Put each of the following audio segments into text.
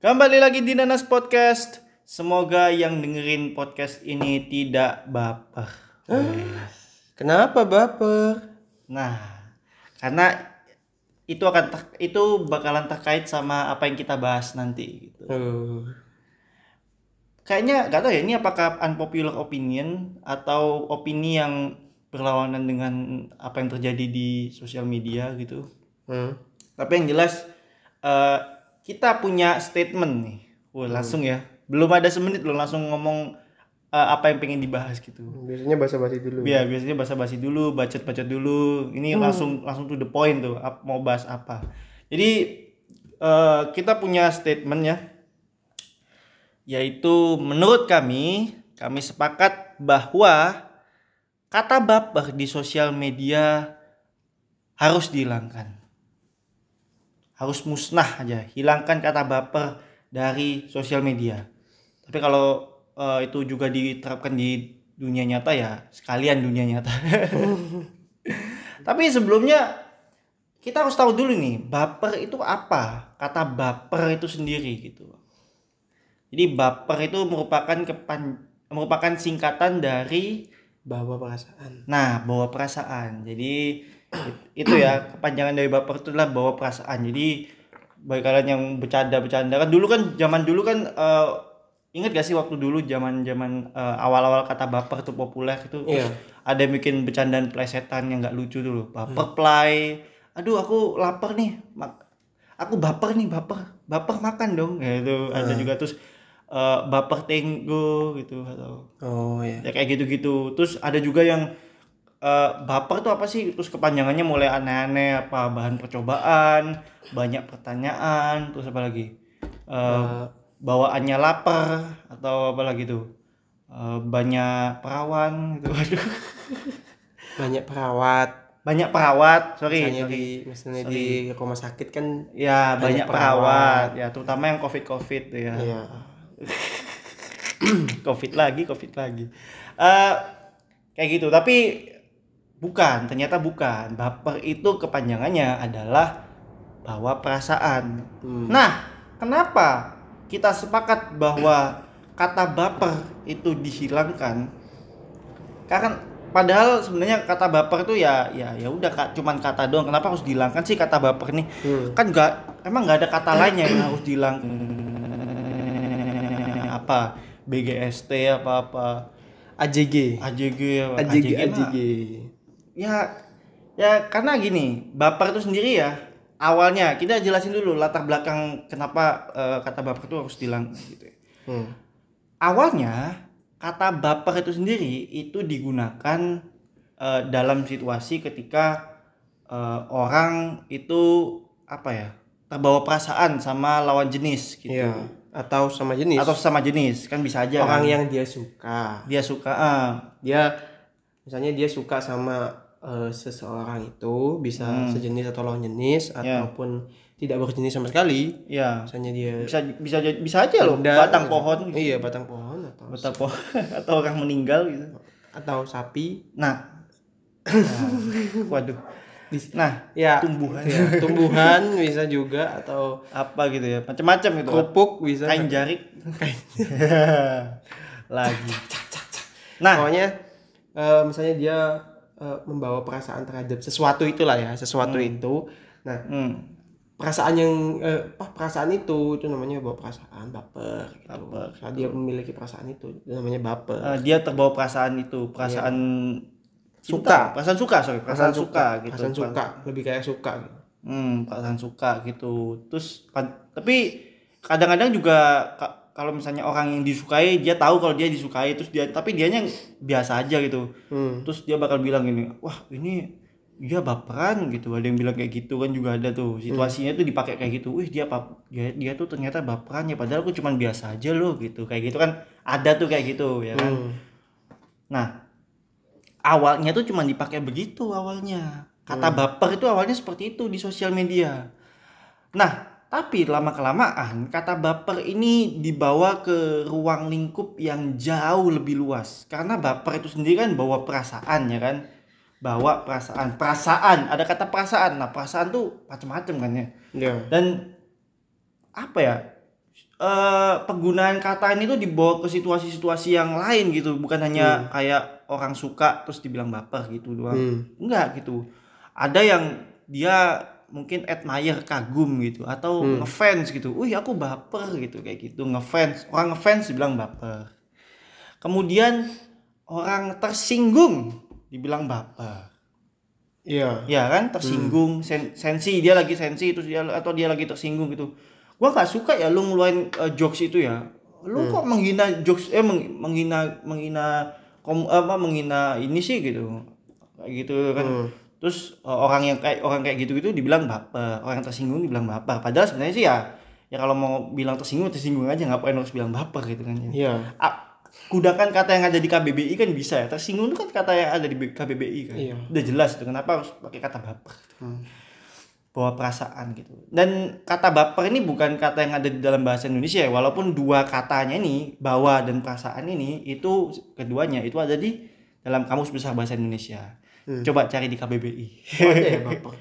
Kembali lagi di Nanas Podcast. Semoga yang dengerin podcast ini tidak baper. Kenapa baper? Nah, karena itu akan ter- itu bakalan terkait sama apa yang kita bahas nanti gitu. Uh, Kayaknya gak tahu ya ini apakah unpopular opinion atau opini yang berlawanan dengan apa yang terjadi di sosial media gitu. hmm. Tapi yang jelas eh, kita punya statement nih. Wah, langsung ya. Belum ada semenit loh langsung ngomong eh, apa yang pengen dibahas gitu. Biasanya basa-basi dulu. Ya, biasanya basa-basi dulu, bacot-bacot dulu. Ini langsung langsung to the point tuh, mau bahas apa. Jadi eh, kita punya statement ya. Yaitu menurut kami, kami sepakat bahwa kata baper di sosial media harus dihilangkan. Harus musnah aja, hilangkan kata baper dari sosial media. Tapi kalau eh, itu juga diterapkan di dunia nyata ya sekalian dunia nyata. Tapi sebelumnya kita harus tahu dulu nih, baper itu apa? Kata baper itu sendiri gitu. Jadi baper itu merupakan kepan merupakan singkatan dari Bawa perasaan. Nah, bawa perasaan. Jadi itu ya kepanjangan dari baper itu adalah bawa perasaan. Jadi bagi kalian yang bercanda-bercanda kan dulu kan zaman dulu kan eh, ingat gak sih waktu dulu zaman-zaman eh, awal-awal kata baper tuh populer itu Iya. ada yang bikin bercandaan plesetan yang nggak lucu dulu. Baper play. Aduh, aku lapar nih. Mak- aku baper nih, baper. Baper makan dong. Ya, itu ada juga terus eh, baper tenggo gitu atau Oh ya. ya kayak gitu-gitu terus ada juga yang eh, baper tuh apa sih terus kepanjangannya mulai aneh-aneh apa bahan percobaan banyak pertanyaan terus apa lagi Eh, bawaannya lapar atau apa lagi tuh Eh, banyak perawan gitu Aduh. Banyak perawat. banyak perawat sorry, Misalnya sorry. di misalnya di rumah sakit kan. ya banyak, banyak perawat. ya terutama yang covid covid tuh ya Iya. covid lagi covid lagi Eh kayak gitu tapi bukan ternyata bukan baper itu kepanjangannya adalah bawa perasaan Hmm. nah kenapa kita sepakat bahwa kata baper itu dihilangkan karena padahal sebenarnya kata baper itu ya ya ya udah Kak, cuman kata doang kenapa harus dihilangkan sih kata baper nih Hmm. kan nggak emang nggak ada kata lainnya yang harus dihilangkan apa BGST apa apa AJG. AJG apa AJG mah. AJG. Ya ya karena gini baper itu sendiri ya awalnya kita jelasin dulu latar belakang kenapa eh, kata baper itu harus dihilangkan gitu ya. Hmm. awalnya kata baper itu sendiri itu digunakan eh, dalam situasi ketika eh, orang itu apa ya terbawa perasaan sama lawan jenis gitu Iya. Atau sama jenis. atau sama jenis kan bisa aja orang kan. yang dia suka. dia suka ah, Dia misalnya dia suka sama eh, seseorang itu bisa Hmm. sejenis atau lawan jenis Ya. ataupun tidak berjenis sama sekali. ya. Misalnya dia bisa bisa bisa aja loh Benda, batang pohon gitu. Iya, batang pohon atau batang pohon atau orang meninggal gitu. Atau sapi. nah, Nah, waduh. Nah Ya, tumbuhan. ya, tumbuhan bisa juga atau apa gitu ya macam-macam gitu. kerupuk bisa. kain jarik. Lagi. Nah. Pokoknya eh, misalnya dia eh, membawa perasaan terhadap sesuatu itulah ya, sesuatu itu. Nah, hmm, perasaan yang eh, apa perasaan itu itu namanya bawa perasaan baper gitu. Baper, Saat dia memiliki perasaan itu itu namanya baper. eh, dia terbawa perasaan itu perasaan cinta, Suka. perasaan suka sorry perasaan, suka, gitu Perasaan suka, lebih kayak suka gitu. hmm perasaan suka gitu terus kan- tapi kadang-kadang juga kalau misalnya orang yang disukai dia tahu kalau dia disukai terus dia tapi dianya biasa aja gitu. Hmm. terus dia bakal bilang gini wah ini dia baperan gitu. Ada yang bilang kayak gitu kan juga ada tuh. Situasinya tuh dipakai kayak gitu. Wih dia pap dia, dia tuh ternyata baperan ya padahal aku cuman biasa aja loh gitu. Kayak gitu kan. Ada tuh kayak gitu ya kan. Hmm. nah awalnya tuh cuman dipakai begitu awalnya. Kata baper itu awalnya seperti itu di sosial media. Nah tapi lama kelamaan kata baper ini dibawa ke ruang lingkup yang jauh lebih luas. Karena baper itu sendiri kan bawa perasaan ya kan? Bawa perasaan. Perasaan. Ada kata perasaan. Nah perasaan tuh macam-macam kan ya? Ya. dan apa ya? Eh, penggunaan kata ini tuh dibawa ke situasi-situasi yang lain gitu. Bukan hanya kayak orang suka terus dibilang baper gitu doang. Hmm. enggak gitu. Ada yang dia mungkin admire kagum gitu atau ngefans gitu. Wih aku baper gitu kayak gitu. Ngefans. Orang ngefans dibilang baper. Kemudian orang tersinggung dibilang baper. Iya. ya kan? Tersinggung. Sen- sensi. Dia lagi sensi terus dia atau dia lagi tersinggung gitu. Gua nggak suka ya lu ngeluarin eh, jokes itu ya. Lu kok menghina jokes eh meng- menghina menghina kom, apa menghina ini sih gitu. Kayak gitu kan terus eh, orang yang kayak orang kayak gitu gitu dibilang baper orang yang tersinggung dibilang baper. Padahal sebenarnya sih ya ya kalau mau bilang tersinggung tersinggung aja. Ngapain harus bilang baper gitu kan ya. Iya. Ah, gunakan kata yang ada di KBBI kan bisa ya. Tersinggung itu kan kata yang ada di KBBI kan. Iya. udah jelas tuh kenapa harus pakai kata baper bawa perasaan gitu. Dan kata baper ini bukan kata yang ada di dalam bahasa Indonesia ya. Walaupun dua katanya ini bawa dan perasaan ini itu keduanya itu ada di dalam kamus besar bahasa Indonesia coba cari di KBBI Oh, ya baper.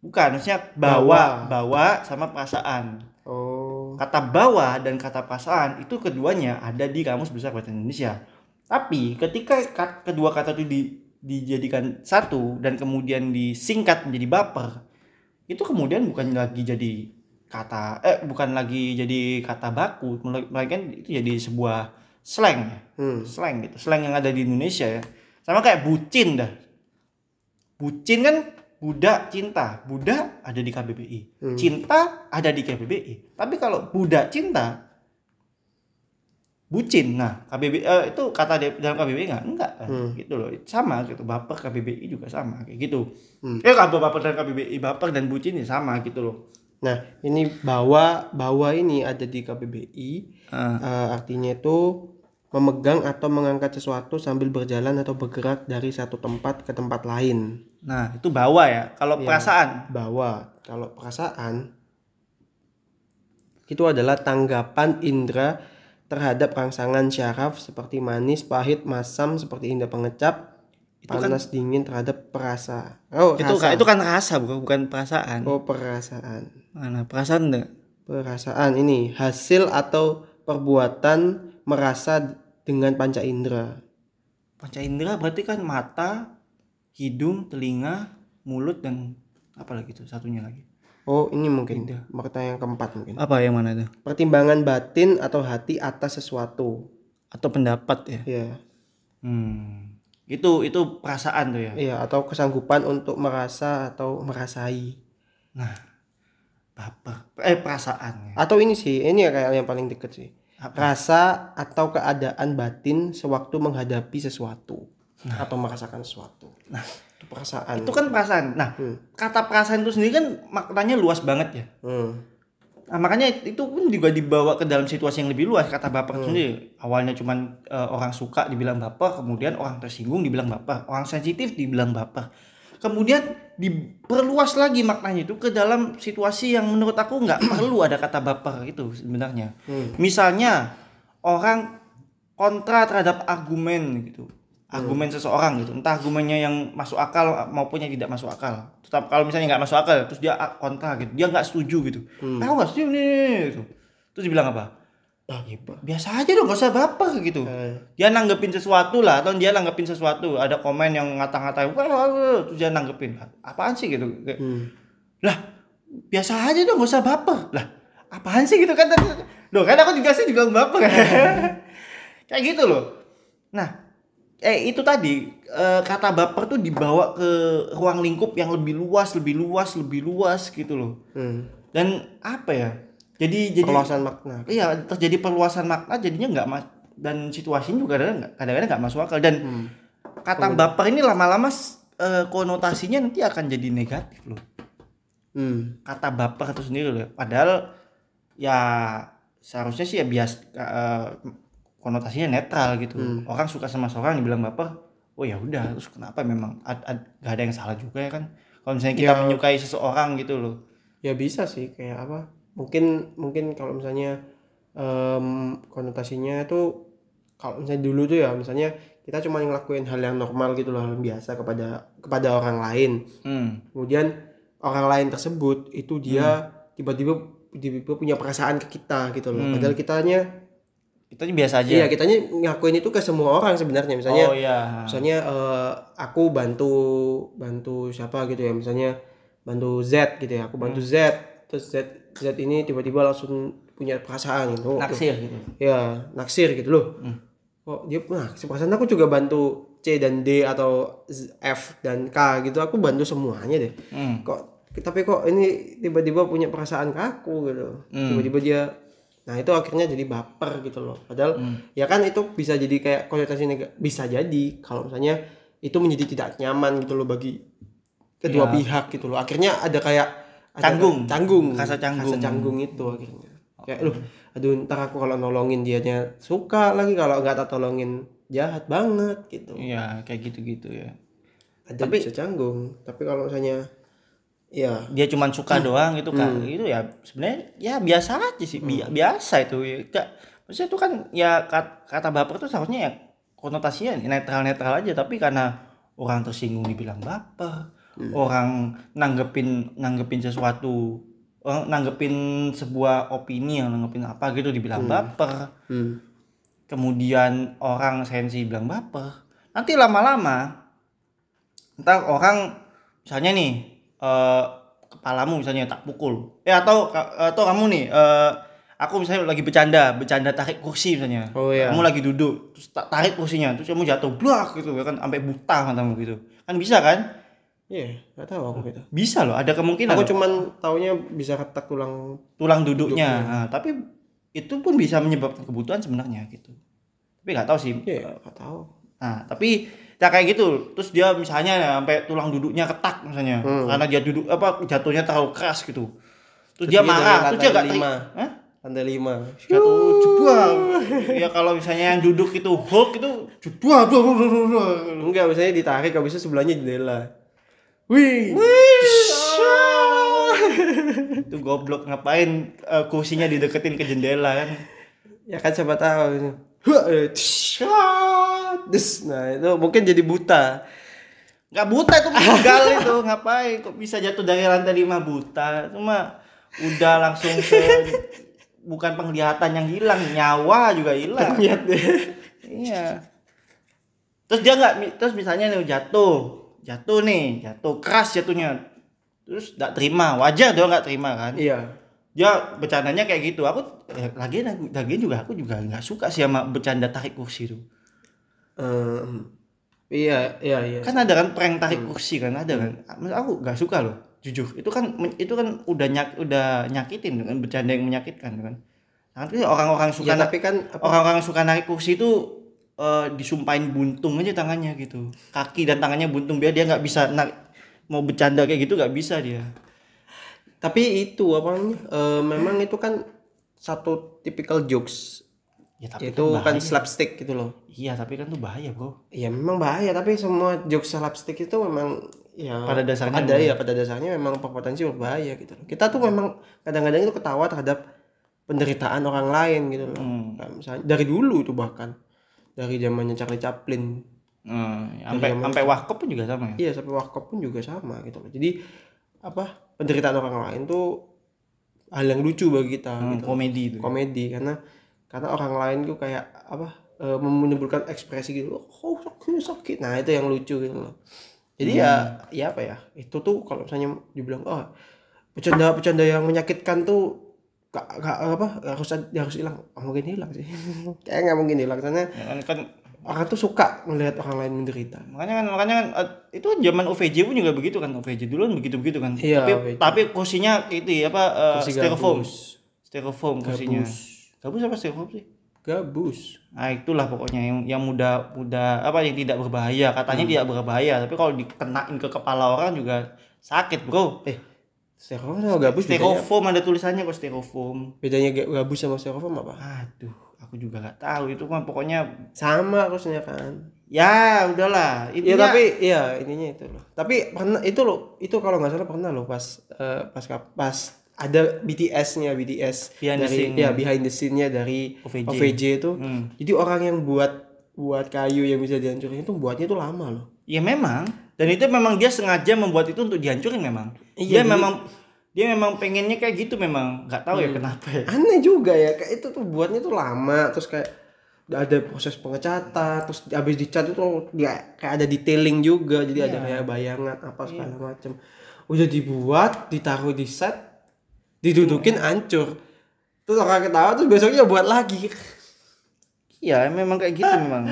bukan maksudnya bawa bawa sama perasaan Oh. kata bawa dan kata perasaan itu keduanya ada di kamus besar bahasa Indonesia. Tapi ketika kedua kata itu di- dijadikan satu dan kemudian disingkat menjadi baper, itu kemudian bukan lagi jadi kata eh bukan lagi jadi kata baku, mela- melainkan itu jadi sebuah slang ya. Hmm. Slang gitu, slang yang ada di Indonesia ya. Sama kayak bucin dah. Bucin kan budak cinta, budak ada di KBBI. Cinta ada di KBBI. Tapi kalau budak cinta bucin. Nah, KBBI eh, itu kata di dalam KBBI enggak? Enggak. kan? Gitu loh. Sama gitu. Baper KBBI juga sama kayak gitu. Eh kalau baper dan KBBI baper dan bucin ya sama gitu loh. Nah, ini bawa bawa ini ada di KBBI. Ah. Eh, artinya itu memegang atau mengangkat sesuatu sambil berjalan atau bergerak dari satu tempat ke tempat lain. Nah, itu bawa ya. Kalau perasaan Bawa. Kalau perasaan itu adalah tanggapan indera terhadap rangsangan syaraf seperti manis, pahit, masam seperti indah pengecap, panas, dingin terhadap perasa. Oh, itu rasa. itu kan rasa bukan bukan perasaan. Oh, perasaan. Mana perasaan enggak? Perasaan ini hasil atau perbuatan merasa dengan panca indera. Panca indera berarti kan mata, hidung, telinga, mulut dan apa lagi tuh satunya lagi. Oh, ini mungkin pertanyaan yang keempat mungkin. Apa yang mana tuh? Pertimbangan batin atau hati atas sesuatu. Atau pendapat ya? Ya. Hmm. Itu itu perasaan tuh ya. Iya, atau kesanggupan untuk merasa atau merasai. Baper. Eh perasaan ya. Atau ini sih, ini ya kayak yang paling deket sih. Rasa atau keadaan batin sewaktu menghadapi sesuatu atau merasakan sesuatu. Nah, itu perasaan. Itu kan perasaan. Nah, kata perasaan itu sendiri kan maknanya luas banget ya. Hmm. Nah, makanya itu pun juga dibawa ke dalam situasi yang lebih luas kata baper itu sendiri. Awalnya cuman eh, orang suka dibilang baper, kemudian orang tersinggung dibilang baper, orang sensitif dibilang baper. Kemudian diperluas lagi maknanya itu ke dalam situasi yang menurut aku nggak perlu ada kata baper itu sebenarnya. Misalnya orang kontra terhadap argumen gitu. Argumen seseorang gitu. Entah argumennya yang masuk akal maupun yang tidak masuk akal. Tetap kalau misalnya nggak masuk akal terus dia kontra gitu. Dia nggak setuju gitu. Aku nggak setuju nih gitu. Terus dibilang apa? Ah, ya, biasa aja dong, gak usah baper gitu. Dia nanggepin sesuatu lah, atau dia nanggepin sesuatu. Ada komen yang ngata-ngatain, wah, wah, wah, terus dia nanggepin. Apaan sih gitu? Kayak, Lah, biasa aja dong, gak usah baper. Lah, apaan sih gitu kan? Loh, kan aku juga sih dibilang baper. Kayak gitu loh. Nah, eh itu tadi eh, kata baper tuh dibawa ke ruang lingkup yang lebih luas, lebih luas, lebih luas gitu loh. Hmm. Dan apa ya? Jadi jadi Perluasan makna. iya terjadi perluasan makna jadinya nggak mas dan situasinya juga kadang-kadang nggak- masuk akal. Dan kata baper ini lama-lama eh, konotasinya nanti akan jadi negatif loh. Hmm. kata baper itu sendiri loh. Padahal ya seharusnya sih ya bias eh, konotasinya netral gitu. Orang suka sama seorang dibilang baper oh ya udah terus kenapa memang ad, ad- nggak ada yang salah juga ya kan? Kalau misalnya kita Ya. menyukai seseorang gitu loh. Ya bisa sih kayak apa? Mungkin mungkin kalau misalnya em, konotasinya itu kalau misalnya dulu tuh ya misalnya kita cuma ngelakuin hal yang normal gitu loh, hal yang biasa kepada kepada orang lain. hmm. Kemudian orang lain tersebut itu dia tiba-tiba tiba-tiba punya perasaan ke kita gitu loh. Hmm. Padahal kitanya Kita biasa aja. iya kitanya ngakuin itu ke semua orang sebenarnya. Misalnya oh iya. misalnya eh, aku bantu bantu siapa gitu ya misalnya bantu Z gitu ya aku bantu Hmm. Z terus Z Z ini tiba-tiba langsung punya perasaan gitu Naksir gitu. ya naksir gitu loh Hmm. kok dia nah perasaan aku juga bantu C dan D atau F dan K gitu aku bantu semuanya deh Hmm. kok tapi kok ini tiba-tiba punya perasaan ke aku gitu Hmm. tiba-tiba dia nah itu akhirnya jadi baper gitu loh padahal Hmm. ya kan itu bisa jadi kayak konotasi bisa jadi kalau misalnya itu menjadi tidak nyaman gitu loh bagi kedua Iya. pihak gitu loh akhirnya ada kayak Canggung. canggung Rasa canggung. Rasa canggung itu akhirnya kayak aduh aduh ntar aku kalau nolongin dianya suka lagi kalau nggak tak tolongin jahat banget gitu Iya, kayak gitu-gitu ya. ada Tapi- bisa canggung tapi kalau misalnya ya Dia cuman suka doang gitu kan. Hmm. Itu ya sebenarnya ya biasa aja sih. Bi- biasa itu ya. Maksudnya itu kan ya kat- kata baper tuh seharusnya ya konotasinya netral-netral aja tapi karena orang tersinggung dibilang baper, Hmm. orang nanggepin nanggepin sesuatu orang nanggepin sebuah opini yang nanggepin apa gitu dibilang baper. hmm. kemudian orang sensi bilang baper nanti lama-lama ntar orang misalnya nih eh, kepalamu misalnya tak pukul eh atau atau kamu nih eh, aku misalnya lagi bercanda bercanda tarik kursi misalnya Oh, iya. kamu lagi duduk terus tak tarik kursinya terus kamu jatuh blak gitu ya kan sampai buta matamu gitu kan bisa kan Iya, nggak tahu aku gitu. bisa loh ada kemungkinan Aku loh. cuman taunya bisa retak tulang. tulang duduknya Nah, tapi itu pun bisa menyebabkan kebutuhan sebenarnya gitu tapi nggak tahu sih Iya, nggak tahu. Nah, tapi ya kayak gitu. Terus dia misalnya ya, sampai tulang duduknya ketak misalnya. Hmm. Karena dia duduk apa jatuhnya terlalu keras gitu. Terus dia Terus dia marah, terus dia lantai gak lima. Hah? Lantai lima. Jebak. ya kalau misalnya yang duduk itu Hulk itu jebak. Enggak, misalnya ditarik habisnya sebelahnya jendela. Wih. itu goblok ngapain eh, kursinya dideketin ke jendela kan. Ya kan siapa tahu. Hua, eh, ah. Nah, itu mungkin jadi buta. Gak buta itu meninggal itu ngapain kok bisa jatuh dari lantai lima buta cuma udah langsung ke bukan penglihatan yang hilang nyawa juga hilang iya terus dia nggak terus misalnya nih jatuh jatuh nih jatuh. Keras jatuhnya. Terus nggak terima. Wajar dia nggak terima kan? Iya. dia bercandanya kayak gitu. Aku eh, lagi lagi juga aku juga nggak suka sih sama bercanda tarik kursi itu. Ehm, iya, iya, iya. kan ada kan prank tarik kursi kan? Ada kan? Maksud aku nggak suka loh jujur. Itu kan itu kan udah nyak udah nyakitin kan bercanda yang menyakitkan kan? Nanti orang-orang suka Ya, tapi kan orang-orang suka narik kursi itu eh, disumpahin buntung aja tangannya gitu kaki dan tangannya buntung biar dia nggak bisa narik mau bercanda kayak gitu nggak bisa dia tapi itu apa namanya? eh, memang itu kan satu typical jokes. ya tapi Itu kan bahaya. slapstick gitu loh. iya tapi kan tuh bahaya bro Ya memang bahaya tapi semua jokes slapstick itu memang ya Pada dasarnya ada ya pada dasarnya memang berpotensi berbahaya gitu loh. Kita tuh memang kadang-kadang itu ketawa terhadap penderitaan orang lain gitu loh. Hmm. Misalnya dari dulu itu bahkan dari zamannya Charlie Chaplin. Hmm, sampai zaman- sampai wakop pun juga sama ya Iya sampai wakop pun juga sama gitu loh. Jadi apa penderitaan orang lain tuh hal yang lucu bagi kita Hmm, gitu. komedi itu Komedi karena karena orang lain tuh kayak apa eh, menimbulkan ekspresi gitu. Oh sakit sakit. Nah itu yang lucu gitu loh. Jadi ya ya apa ya itu tuh kalau misalnya dibilang oh bercanda bercanda yang menyakitkan tuh gak, gak apa harus harus hilang. Nggak mungkin hilang sih. Kayak nggak mungkin hilang karena Ya kan, kan orang tuh suka melihat orang lain menderita. Makanya kan makanya kan eh, itu zaman OVJ pun juga begitu kan OVJ dulu kan begitu begitu kan. Iya, tapi OVJ. tapi kursinya itu ya apa Kursi styrofoam. gabus. styrofoam kursinya. Gabus. gabus apa styrofoam sih? Gabus. Nah itulah pokoknya yang yang mudah mudah apa yang tidak berbahaya. Katanya tidak berbahaya tapi kalau dikenain ke kepala orang juga sakit bro. Eh styrofoam sama gabus bedanya, styrofoam ada tulisannya kok styrofoam bedanya ga- gabus sama styrofoam apa aduh aku juga nggak tahu itu kan pokoknya sama harusnya kan ya udahlah Iya intinya tapi iya ininya itu loh. Tapi pernah itu loh itu kalau nggak salah pernah loh pas eh, pas pas ada BTS-nya BTS Behind the dari scene-nya. ya behind the scene-nya dari OVJ. OVJ, itu. Hmm. Jadi orang yang buat buat kayu yang bisa dihancurin itu buatnya itu lama loh. Ya memang. Dan itu memang dia sengaja membuat itu untuk dihancurin memang. Iya, dia jadi- memang dia memang pengennya kayak gitu memang. Nggak tahu ya Hmm. kenapa ya. Aneh juga ya kayak itu tuh buatnya tuh lama terus kayak udah ada proses pengecatan terus habis dicat itu dia kayak ada detailing juga jadi ada Iya. kayak bayangan apa segala macam udah dibuat ditaruh di set didudukin hancur. Terus orang ketawa terus besoknya buat lagi. Iya memang kayak gitu memang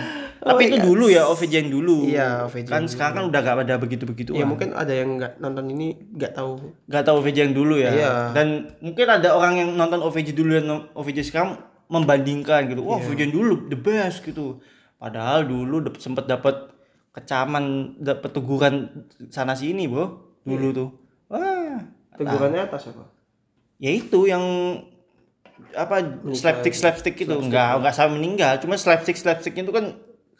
Oh tapi itu God. dulu ya OVJ yang dulu. Iya, OVJ kan sekarang kan udah gak ada begitu begitu ya mungkin ada yang nggak nonton ini nggak tahu. Nggak tahu OVJ yang dulu ya. Iya. dan mungkin ada orang yang nonton OVJ dulu dan OVJ sekarang membandingkan gitu. Iya. wah OVJ yang dulu the best gitu. Padahal dulu dap- sempet dapat kecaman dapat teguran sana sini bro dulu tuh. Wah. Tegurannya atas apa? Ya itu yang apa slapstick slapstick itu. Enggak enggak sampai meninggal. Cuma slapstick slapsticknya itu kan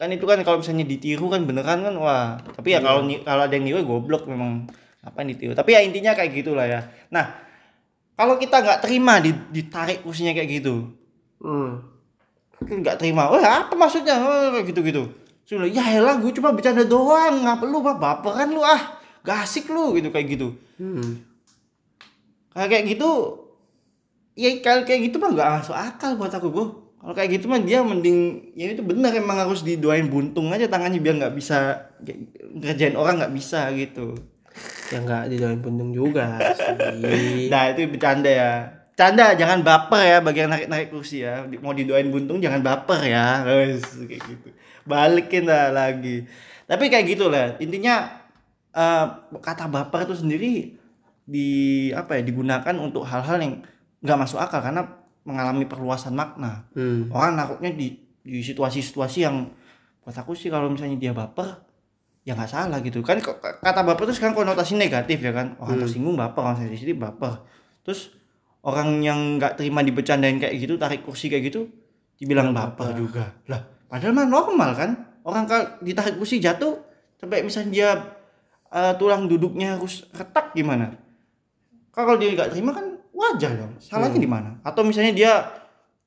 kan itu kan kalau misalnya ditiru kan beneran kan wah. Tapi ya kalau ni- kalau ada yang niru ya goblok memang. Apa yang ditiru? Tapi ya intinya kayak gitulah ya. Nah kalau kita nggak terima di- ditarik kursinya kayak gitu. Hmm. Nggak terima. Wah apa maksudnya? Oh, kayak gitu gitu sudah ya elah gue cuma bercanda doang. Nggak perlu bah baperan lu ah. Gak asik lu gitu kayak gitu. Hmm. kayak gitu ya kayak gitu mah nggak masuk akal buat aku gue kalau kayak gitu mah dia mending ya itu benar emang harus didoain buntung aja tangannya biar nggak bisa ngerjain orang nggak bisa gitu. Ya nggak didoain puntung juga sih. Nah itu bercanda ya. Canda jangan baper ya bagi yang narik narik kursi ya. Mau didoain buntung jangan baper ya. Wes, kayak gitu. Balikin lah lagi. Tapi kayak gitu lah. Intinya eh, kata baper itu sendiri di apa ya digunakan untuk hal-hal yang nggak masuk akal. Karena mengalami perluasan makna. Hmm. orang nakutnya di di situasi-situasi yang buat aku sih kalau misalnya dia baper ya nggak salah gitu. Kan kata baper itu sekarang konotasi negatif ya kan? Orang Hmm. tersinggung baper. Orang sensitif baper. Terus orang yang nggak terima dibecandain kayak gitu tarik kursi kayak gitu dibilang baper juga. Lah padahal mah normal kan? Orang kalau ditarik kursi jatuh sampai misalnya dia eh, tulang duduknya harus retak gimana? Kalau dia nggak terima kan wajar dong. Salahnya Hmm. di mana? Atau misalnya dia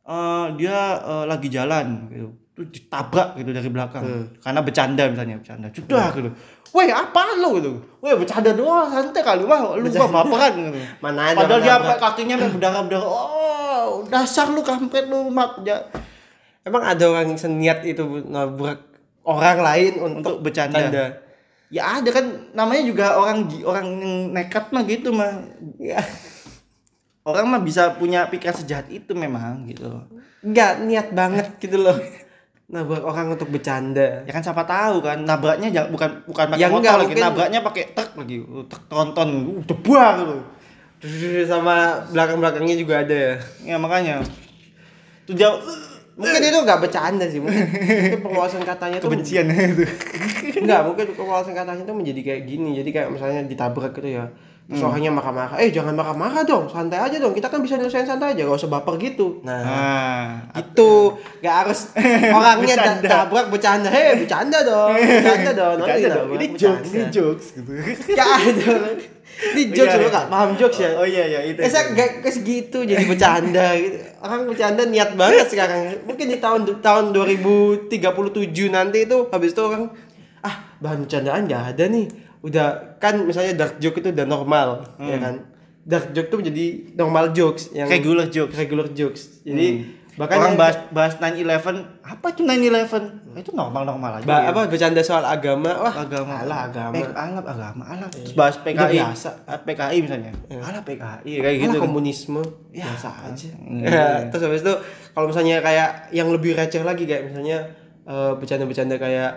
eh, dia eh, lagi jalan gitu. Terus ditabrak gitu dari belakang. Hmm. karena bercanda misalnya bercanda. Sudah gitu. Weh apa lo gitu? Weh bercanda doang santai kali. Wah lu mah baperan gitu. Mana ada padahal mana dia sampai kakinya berdarah berdarah oh dasar lu kampret lu mak ja- emang ada orang yang seniat itu nabrak orang lain untuk, untuk bercanda. canda ya ada kan namanya juga orang orang yang nekat mah gitu mah. Ya orang mah bisa punya pikiran sejahat itu memang gitu. Nggak niat banget gitu loh. Nabrak orang untuk bercanda. Ya kan siapa tahu kan. Nabraknya jangan bukan bukan pakai Ya motor enggak, lagi mungkin- nabraknya pakai truk lagi. Uh, truk tronton. Uh, debuang gitu. Sama belakang belakangnya juga ada ya. Ya makanya. Tuh jauh. Mungkin itu nggak bercanda sih mungkin, mungkin penguasaan katanya tuh kebencian. Itu Enggak, mungkin penguasaan katanya tuh menjadi kayak gini. Jadi kayak misalnya ditabrak gitu ya. Terus Hmm. orangnya marah-marah. Eh jangan marah-marah dong, santai aja dong. Kita kan bisa nyelesain santai aja, gak usah baper gitu. Nah, nah itu gak harus orangnya da- Bercanda. tabrak bercanda. Hei, bercanda dong, bercanda dong. Nanti Bercanda dong. ini jokes ini jokes gitu Gak ada. Ini jokes Iya, lu iya. gak paham jokes ya. oh iya iya itu Eh, saya gak ke segitu jadi bercanda gitu. Orang bercanda niat banget sekarang. Mungkin di tahun tahun 2037 nanti itu habis itu orang ah bahan bercandaan gak ada nih. Udah kan misalnya dark joke itu udah normal ya kan. Dark joke tuh menjadi normal jokes yang regular jokes. regular jokes. Jadi bahkan orang yang- bahas bahas 9/11 apa itu 9/11 Nah, itu normal normal aja ba- ya. apa bercanda soal agama. Wah agama. alah agama. Pek, alah agama alah. Terus bahas PKI Udah biasa. Ah, PKI misalnya. Alah PKI kayak gitu gitu komunisme. Ya, biasa aja. Hmm. Ya, terus habis itu kalau misalnya kayak yang lebih receh lagi kayak misalnya eh, bercanda-bercanda kayak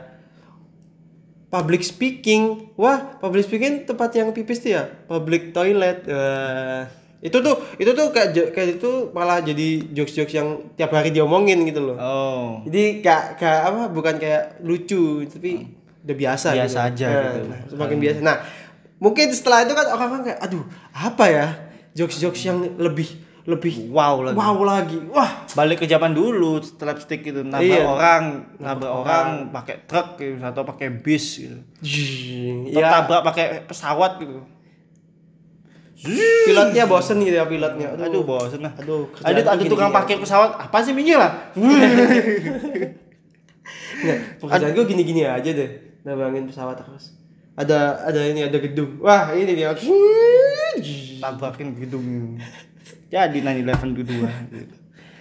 public speaking. Wah public speaking tempat yang pipis tuh ya? Public toilet. Wah. itu tuh itu tuh kayak kayak itu malah jadi jokes-jokes yang tiap hari diomongin gitu loh. Oh. Jadi kayak kayak apa bukan kayak lucu tapi udah biasa Biasa gitu. aja Nah, gitu. nah, semakin biasa. Nah mungkin setelah itu kan orang-orang kayak aduh apa ya? Jokes-jokes yang lebih lebih wow lagi. wow lagi. Wah. Balik ke zaman dulu slapstick gitu nabrak Iya. orang nabrak orang. pakai truk gitu atau pakai bis gitu. Atau ya tabrak pakai pesawat gitu. Pilotnya bosen gitu ya pilotnya. Aduh, aduh bosen lah. Aduh ada ada tukang aja. parkir pesawat apa sih minggir lah? Nah, pekerjaan gue gini-gini aja deh nabangin pesawat terus. Ada ada ini ada gedung. Wah ini dia. Tabrakin gedung jadi 9-11 kedua gitu.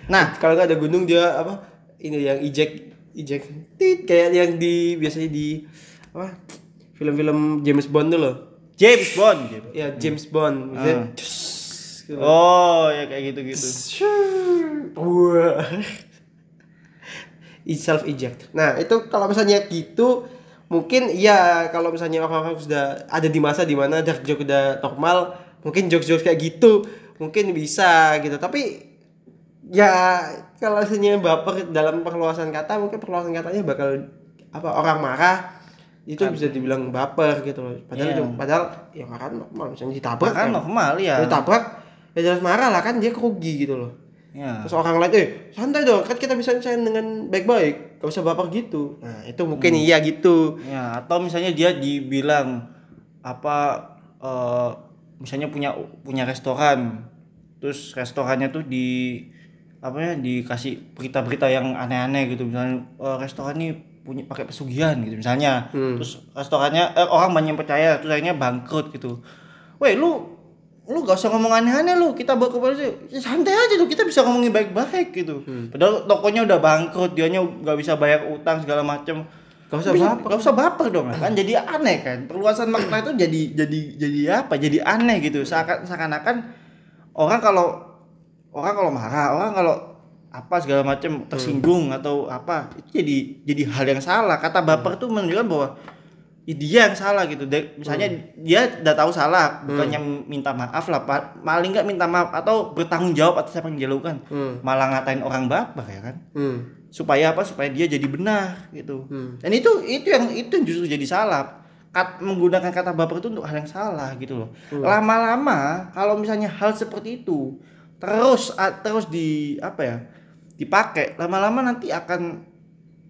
nah Kalau nggak ada gunung dia apa? Ini yang eject eject tit kayak yang di biasanya di apa? Film-film James Bond tuh loh. James Bond gitu Ya James Bond. Biasanya, oh ya kayak gitu gitu Wah. self eject. Nah, itu kalau misalnya gitu mungkin ya kalau misalnya orang-orang sudah ada di masa di mana dark joke udah normal, mungkin jokes-jokes kayak gitu mungkin bisa gitu. Tapi ya kalau misalnya baper dalam perluasan kata mungkin perluasan katanya bakal apa orang marah itu bisa dibilang baper gitu loh. Padahal Iya. padahal ya marah normal misalnya ditabrak kan ya. normal ya Ditabrak ya jelas marah lah kan dia kerugi gitu loh. ya Terus orang lain, eh santai dong, kan kita bisa sayang dengan baik-baik, gak usah baper gitu. Nah itu mungkin iya gitu. Ya, atau misalnya dia dibilang apa eh, misalnya punya punya restoran. Terus restorannya tuh di apa ya dikasih berita-berita yang aneh-aneh gitu. Misalnya eh, restoran ini punya pakai pesugihan gitu misalnya. Terus restorannya eh, orang banyak yang percaya terus akhirnya bangkrut gitu. Woi, lu lu gak usah ngomong aneh-aneh lu kita bawa ke polisi Ya, santai aja tuh kita bisa ngomongin baik-baik gitu padahal tokonya udah bangkrut dianya gak bisa bayar utang segala macem Gak usah baper. gak usah baper dong kan jadi aneh kan? Perluasan makna itu jadi jadi jadi apa? Jadi aneh gitu. Seakan seakan-akan orang kalau orang kalau marah orang kalau apa segala macam tersinggung atau apa itu jadi jadi hal yang salah. Kata baper tuh menunjukkan bahwa ya dia yang salah gitu. De- misalnya dia udah tahu salah bukannya minta maaf lah Pak. paling nggak minta maaf atau bertanggung jawab atas apa yang dia lakukan. Hmm. malah ngatain orang baper ya kan? Hmm. supaya apa? Supaya dia jadi benar gitu. Hmm. dan itu itu yang itu yang justru jadi salah. Kat, menggunakan kata baper itu untuk hal yang salah gitu loh. Lama-lama kalau misalnya hal seperti itu terus terus di apa ya dipakai lama-lama nanti akan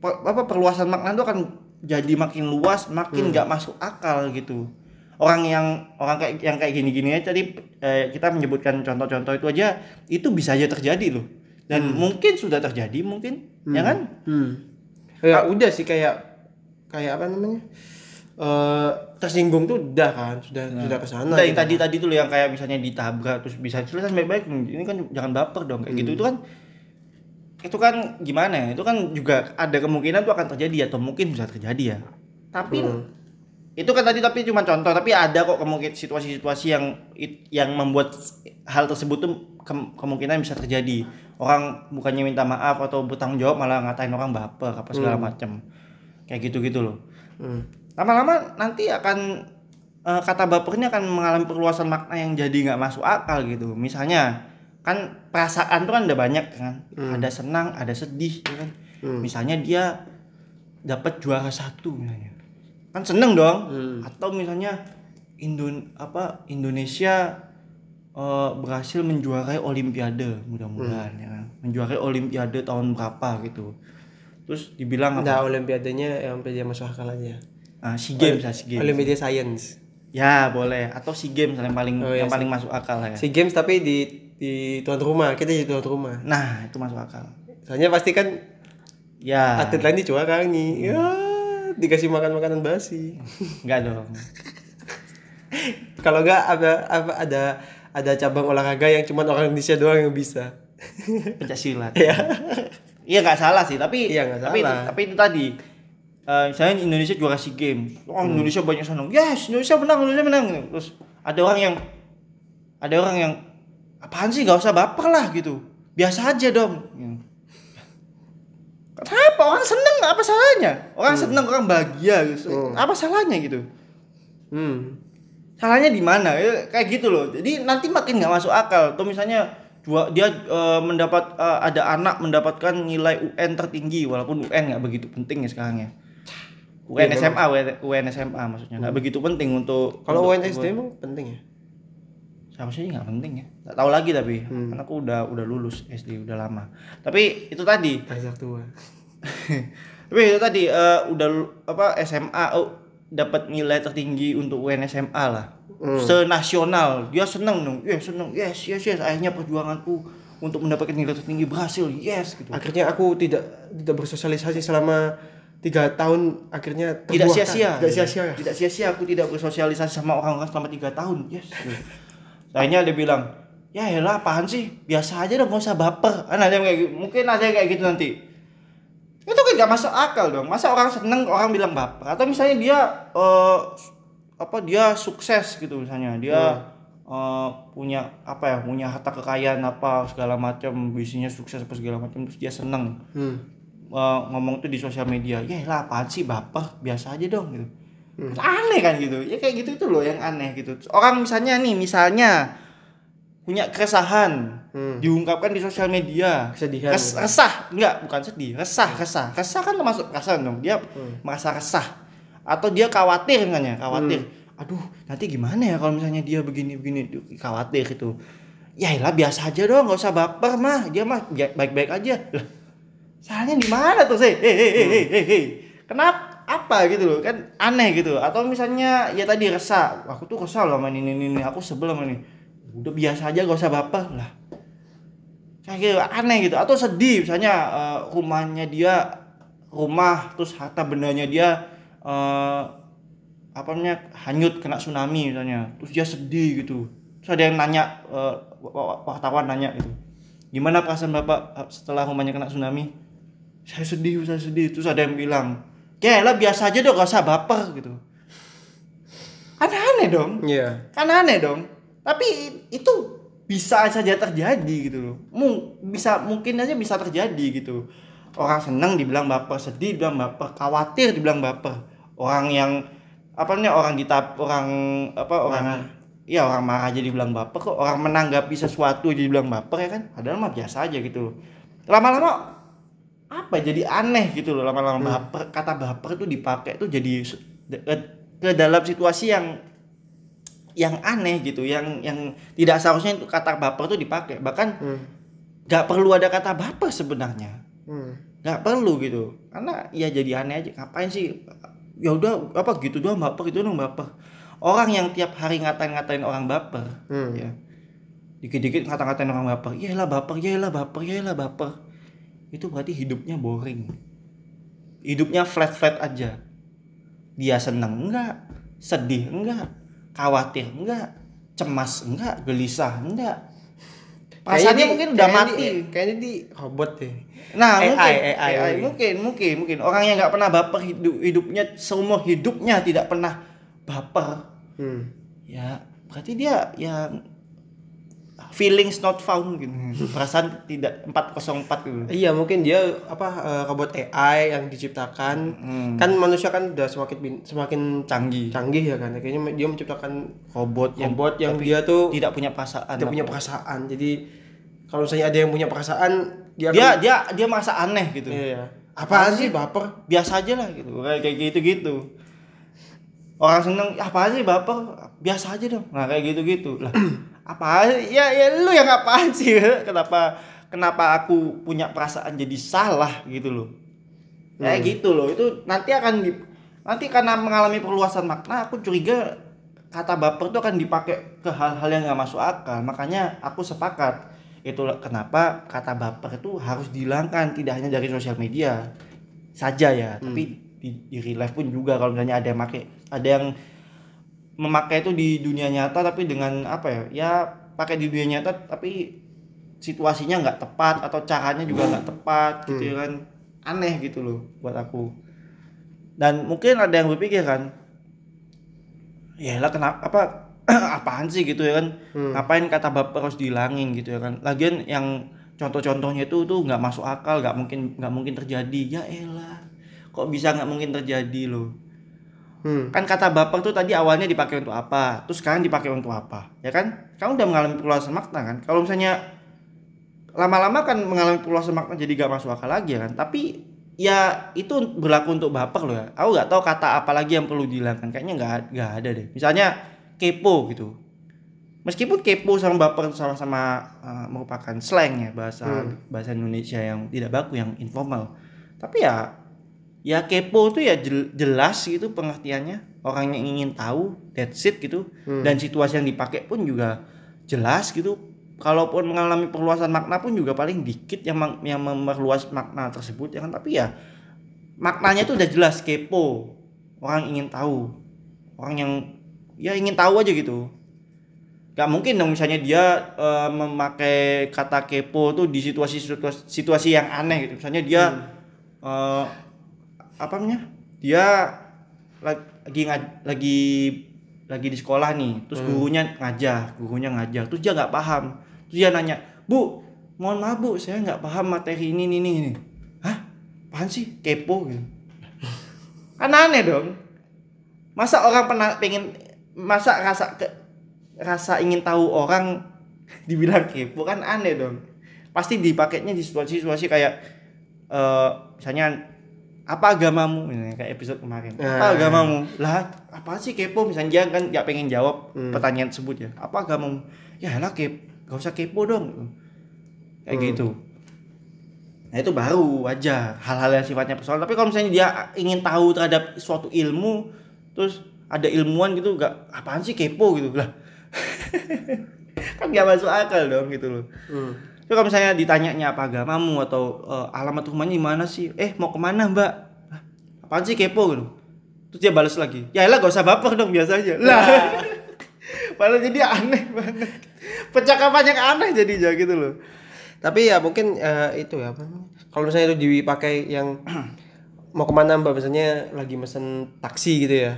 apa perluasan makna itu akan jadi makin luas makin nggak masuk akal gitu. Orang yang orang kayak yang kayak gini-gini aja tadi eh, kita menyebutkan contoh-contoh itu aja itu bisa aja terjadi loh. Dan mungkin sudah terjadi mungkin. Ya kan? Hmm. Ya udah sih kayak kayak apa namanya? Eh tersinggung tuh udah kan, sudah sudah ke sana. Nah, yang gitu. tadi tadi tuh yang kayak misalnya ditabrak terus bisa selesai baik-baik ini kan jangan baper dong kayak gitu. Itu kan itu kan gimana ya? Itu kan juga ada kemungkinan itu akan terjadi atau mungkin bisa terjadi ya. Tapi itu kan tadi tapi cuma contoh tapi ada kok kemungkinan situasi-situasi yang yang membuat hal tersebut tuh kem- kemungkinan bisa terjadi. Orang bukannya minta maaf atau bertanggung jawab malah ngatain orang baper apa segala macam kayak gitu-gitu loh. Hmm. lama-lama nanti akan eh, kata baper ini akan mengalami perluasan makna yang jadi nggak masuk akal gitu. Misalnya kan perasaan tuh kan ada banyak kan. Ada senang ada sedih ya kan. Misalnya dia dapat juara satu misalnya. Kan seneng dong. Atau misalnya Indon apa Indonesia eh, berhasil menjuarai Olimpiade mudah-mudahan ya kan. Menjuarai Olimpiade tahun berapa gitu. Terus dibilang apa? Nah, olimpiadanya yang sampai dia masuk akal aja. Ah, SEA Games lah, SEA Games. Olimpiade Science. Ya, boleh. Atau SEA Games yang paling Oh, iya, yang paling masuk akal ya. SEA Games tapi di di tuan rumah, kita di tuan rumah. Nah, itu masuk akal. Soalnya pasti kan Ya, atlet lain juara nih. Ya, dikasih makan makanan basi. enggak dong. Kalau enggak ada apa ada ada cabang olahraga yang cuma orang Indonesia doang yang bisa. Pencak silat. Iya. Iya nggak salah sih, tapi Iya, nggak tapi salah. tapi itu tadi eh, misalnya Indonesia juara SEA Games. Oh, Hmm. Indonesia banyak senang. Yes, Indonesia menang, Indonesia menang. Terus ada orang yang ada orang yang apaan sih nggak usah baper lah gitu. Biasa aja dong. Ya. Kenapa orang seneng apa salahnya? Orang seneng orang bahagia gitu. Apa salahnya gitu? Hmm. salahnya di mana Ya, kayak gitu loh jadi nanti makin nggak masuk akal tuh misalnya dua dia eh, mendapat eh, ada anak mendapatkan nilai UN tertinggi walaupun UN nggak begitu penting ya sekarang ya UN Iya, SMA UN, UN SMA maksudnya nggak begitu penting untuk Kalau untuk- UNSD emang penting ya? Seharusnya sih? Nggak penting ya. Nggak tahu lagi tapi Hmm. karena aku udah udah lulus SD udah lama. Tapi itu tadi. Azak tua. tapi itu tadi eh, udah apa SMA oh, dapat nilai tertinggi untuk UN SMA lah. Hmm. senasional. Dia seneng dong. Yes seneng. Yes yes yes. Akhirnya perjuanganku untuk mendapatkan nilai tertinggi berhasil. Yes gitu. Akhirnya aku tidak tidak bersosialisasi selama tiga tahun. Akhirnya tidak sia-sia. Tidak sia-sia. tidak sia-sia. Aku tidak bersosialisasi sama orang-orang selama tiga tahun. Yes akhirnya dia bilang ya elah apaan sih? Biasa aja dong gak usah baper. Kan ada yang kayak gitu. mungkin ada yang kayak gitu nanti. Itu kan gak masuk akal dong. Masa orang seneng orang bilang baper? Atau misalnya dia eh, apa dia sukses gitu misalnya. Dia eh, punya apa ya punya harta kekayaan apa segala macam bisnisnya sukses apa segala macam terus dia seneng. Hmm. eh, ngomong tuh di sosial media ya lah apaan sih baper? Biasa aja dong gitu aneh kan gitu. Ya kayak gitu itu loh yang aneh gitu. Orang misalnya nih misalnya punya keresahan Hmm. diungkapkan di sosial media. Kesedihan. Res- gitu. resah. Enggak bukan sedih. Resah resah. Resah kan termasuk perasaan dong. Dia merasa resah. Atau dia khawatir kan ya khawatir aduh nanti gimana ya kalau misalnya dia begini begini khawatir itu ya lah biasa aja dong. Nggak usah baper mah. Dia mah baik baik aja. Lah salahnya di mana tuh sih hei hei hei, hei hei. Kenapa apa gitu loh kan aneh gitu. Atau misalnya ya tadi resah. Aku tuh kesal loh ini ini ini aku sebel sama ini udah biasa aja gak usah baper lah. Kayak gitu aneh gitu. Atau sedih misalnya eh, rumahnya dia rumah terus harta bendanya dia eh, apa namanya hanyut kena tsunami misalnya. Terus dia sedih gitu. Terus ada yang nanya wa- wartawan nanya gitu. Gimana perasaan bapak setelah rumahnya kena tsunami? Saya sedih saya sedih. Terus ada yang bilang ya lah biasa aja dong gak usah baper gitu. Aneh-aneh dong. Iya. kan aneh dong. Tapi itu bisa saja terjadi gitu loh. Mung, bisa mungkin aja bisa terjadi gitu. Orang senang dibilang baper sedih dibilang baper khawatir dibilang baper. Orang yang apa namanya orang ditap orang apa orang iya orang marah aja dibilang baper kok. Orang menanggapi sesuatu aja dibilang baper ya kan. Padahal mah biasa aja gitu loh. Lama-lama apa jadi aneh gitu loh lama-lama baper kata baper itu dipakai tuh jadi ke, ke dalam situasi yang yang aneh gitu yang yang tidak seharusnya itu kata baper tuh dipakai. Bahkan Hmm. perlu ada kata baper sebenarnya. Hmm. perlu gitu. Karena ya jadi aneh aja. Ngapain sih? Ya udah apa gitu doang baper gitu dong baper. Orang yang tiap hari ngatain-ngatain orang baper Hmm. ya. Dikit-dikit ngata-ngatain orang baper ya lah baper ya lah baper ya lah baper itu berarti hidupnya boring. Hidupnya flat-flat aja. Dia seneng enggak sedih enggak khawatir enggak cemas enggak gelisah enggak Kayaknya mungkin udah kayaknya mati. di- kayaknya di robot deh. Nah, AI, mungkin, AI, AI, mungkin, mungkin, mungkin. Orang yang nggak pernah baper hidup, hidupnya seumur hidupnya tidak pernah baper, Hmm. ya berarti dia ya feelings not found gitu, perasaan tidak 404 gitu. Iya mungkin dia apa eh, robot AI yang diciptakan Hmm. kan manusia kan udah semakin semakin Canggih, canggih ya kan kayaknya dia menciptakan robot yang robot yang dia tuh tidak punya perasaan. tidak punya perasaan jadi kalau misalnya ada yang punya perasaan dia Dia akan- dia dia merasa aneh gitu. iya apaan sih baper Biasa aja lah gitu, kayak kayak gitu-gitu. Orang seneng apa sih baper biasa aja dong. Nah kayak gitu-gitu lah. apa ya ya lu yang apaan sih? Kenapa kenapa aku punya perasaan jadi salah gitu loh? Kayak gitu loh. Itu nanti akan di, nanti karena mengalami perluasan makna aku curiga kata baper itu akan dipakai ke hal-hal yang nggak masuk akal. Makanya aku sepakat. Itu kenapa kata baper itu harus dihilangkan tidak hanya dari sosial media saja ya tapi di, di real life pun juga kalau misalnya ada yang pakai ada yang memakai itu di dunia nyata tapi dengan apa ya? Ya pakai di dunia nyata tapi situasinya nggak tepat atau caranya juga nggak tepat gitu ya kan. Aneh gitu loh buat aku. Dan mungkin ada yang berpikir kan ya lah kenapa apa apaan sih gitu ya kan? Ngapain kata baper harus dihilangin gitu ya kan? Lagian yang contoh-contohnya itu tuh nggak masuk akal nggak mungkin nggak mungkin terjadi. Ya elah kok bisa nggak mungkin terjadi loh hmm. kan kata baper tuh tadi awalnya dipakai untuk apa terus sekarang dipakai untuk apa ya kan? Kamu udah mengalami perluasan makna kan? Kalau misalnya lama-lama kan mengalami perluasan makna jadi gak masuk akal lagi ya kan? Tapi ya itu berlaku untuk baper loh ya. Aku nggak tahu kata apa lagi yang perlu dihilangkan. Kayaknya nggak nggak ada deh. Misalnya kepo gitu. Meskipun kepo sama baper sama-sama uh, merupakan slang ya bahasa bahasa Indonesia yang tidak baku yang informal. Tapi ya ya kepo tuh ya jel- jelas gitu pengertiannya. Orang yang ingin tahu that's it gitu. Dan situasi yang dipakai pun juga jelas gitu. Kalaupun mengalami perluasan makna pun juga paling dikit yang yang memperluas makna tersebut ya kan? Tapi ya maknanya tuh udah jelas kepo. Orang ingin tahu. Orang yang ya ingin tahu aja gitu. Gak mungkin dong misalnya dia eh, memakai kata kepo tuh di situasi situasi, situasi yang aneh gitu. Misalnya dia eh, apa namanya? Dia lagi ngaj- lagi lagi di sekolah nih, terus gurunya ngajar, gurunya ngajar, terus dia nggak paham, terus dia nanya, bu, mohon maaf bu, saya nggak paham materi ini ini ini. Hah? Apaan sih? Kepo gitu. Kan aneh dong. Masa orang pernah pengen masa rasa ke rasa ingin tahu orang dibilang kepo kan aneh dong. Pasti dipakainya di situasi-situasi kayak eh misalnya apa agamamu Misalnya kayak episode kemarin. Apa Ah. agamamu? Lah, apa sih kepo misalnya dia kan nggak pengen jawab Hmm. pertanyaan tersebut ya. Apa agamamu? Ya lah kepo, gak usah kepo dong. Kayak Hmm. gitu. Nah itu baru wajar hal-hal yang sifatnya personal. Tapi kalau misalnya dia ingin tahu terhadap suatu ilmu, terus ada ilmuwan gitu, gak apaan sih kepo gitu lah. kan gak masuk akal dong gitu loh. Hmm. Tapi kalau misalnya ditanyanya apa agamamu atau eh, alamat rumahnya di mana sih? Eh mau ke mana mbak? Hah, apaan sih kepo gitu? Terus dia balas lagi. Ya lah gak usah baper dong biasa aja. Lah. Padahal jadi aneh banget. Percakapan yang aneh jadinya gitu loh. Tapi ya mungkin eh, itu ya apa? Kalau misalnya itu dipakai yang mau ke mana mbak misalnya lagi mesen taksi gitu ya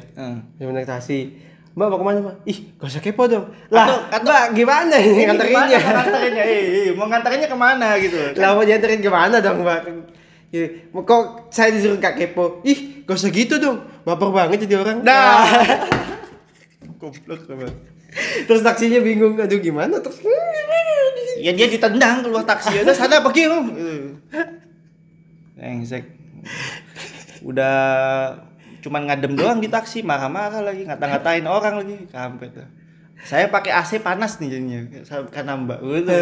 yang naik taksi mbak mau ke mana mbak ih gak usah kepo dong lah Atau- mbak gimana ini nganterinnya gimana mau nganterinnya? Eh, eh, mau nganterinnya ke mana gitu? lah mau dianterin ke mana dong mbak Ya, kok saya disuruh gak kepo ih gak usah gitu dong baper banget jadi orang Nah. Goblok banget. terus taksinya bingung aduh gimana terus Ya dia ditendang keluar taksi. Udah sana pergi lu. Gitu. Engsek. Udah cuman ngadem doang di taksi, marah-marah lagi, ngata-ngatain orang lagi, kampret. Saya pakai AC panas nih jadinya karena Mbak. Gitu.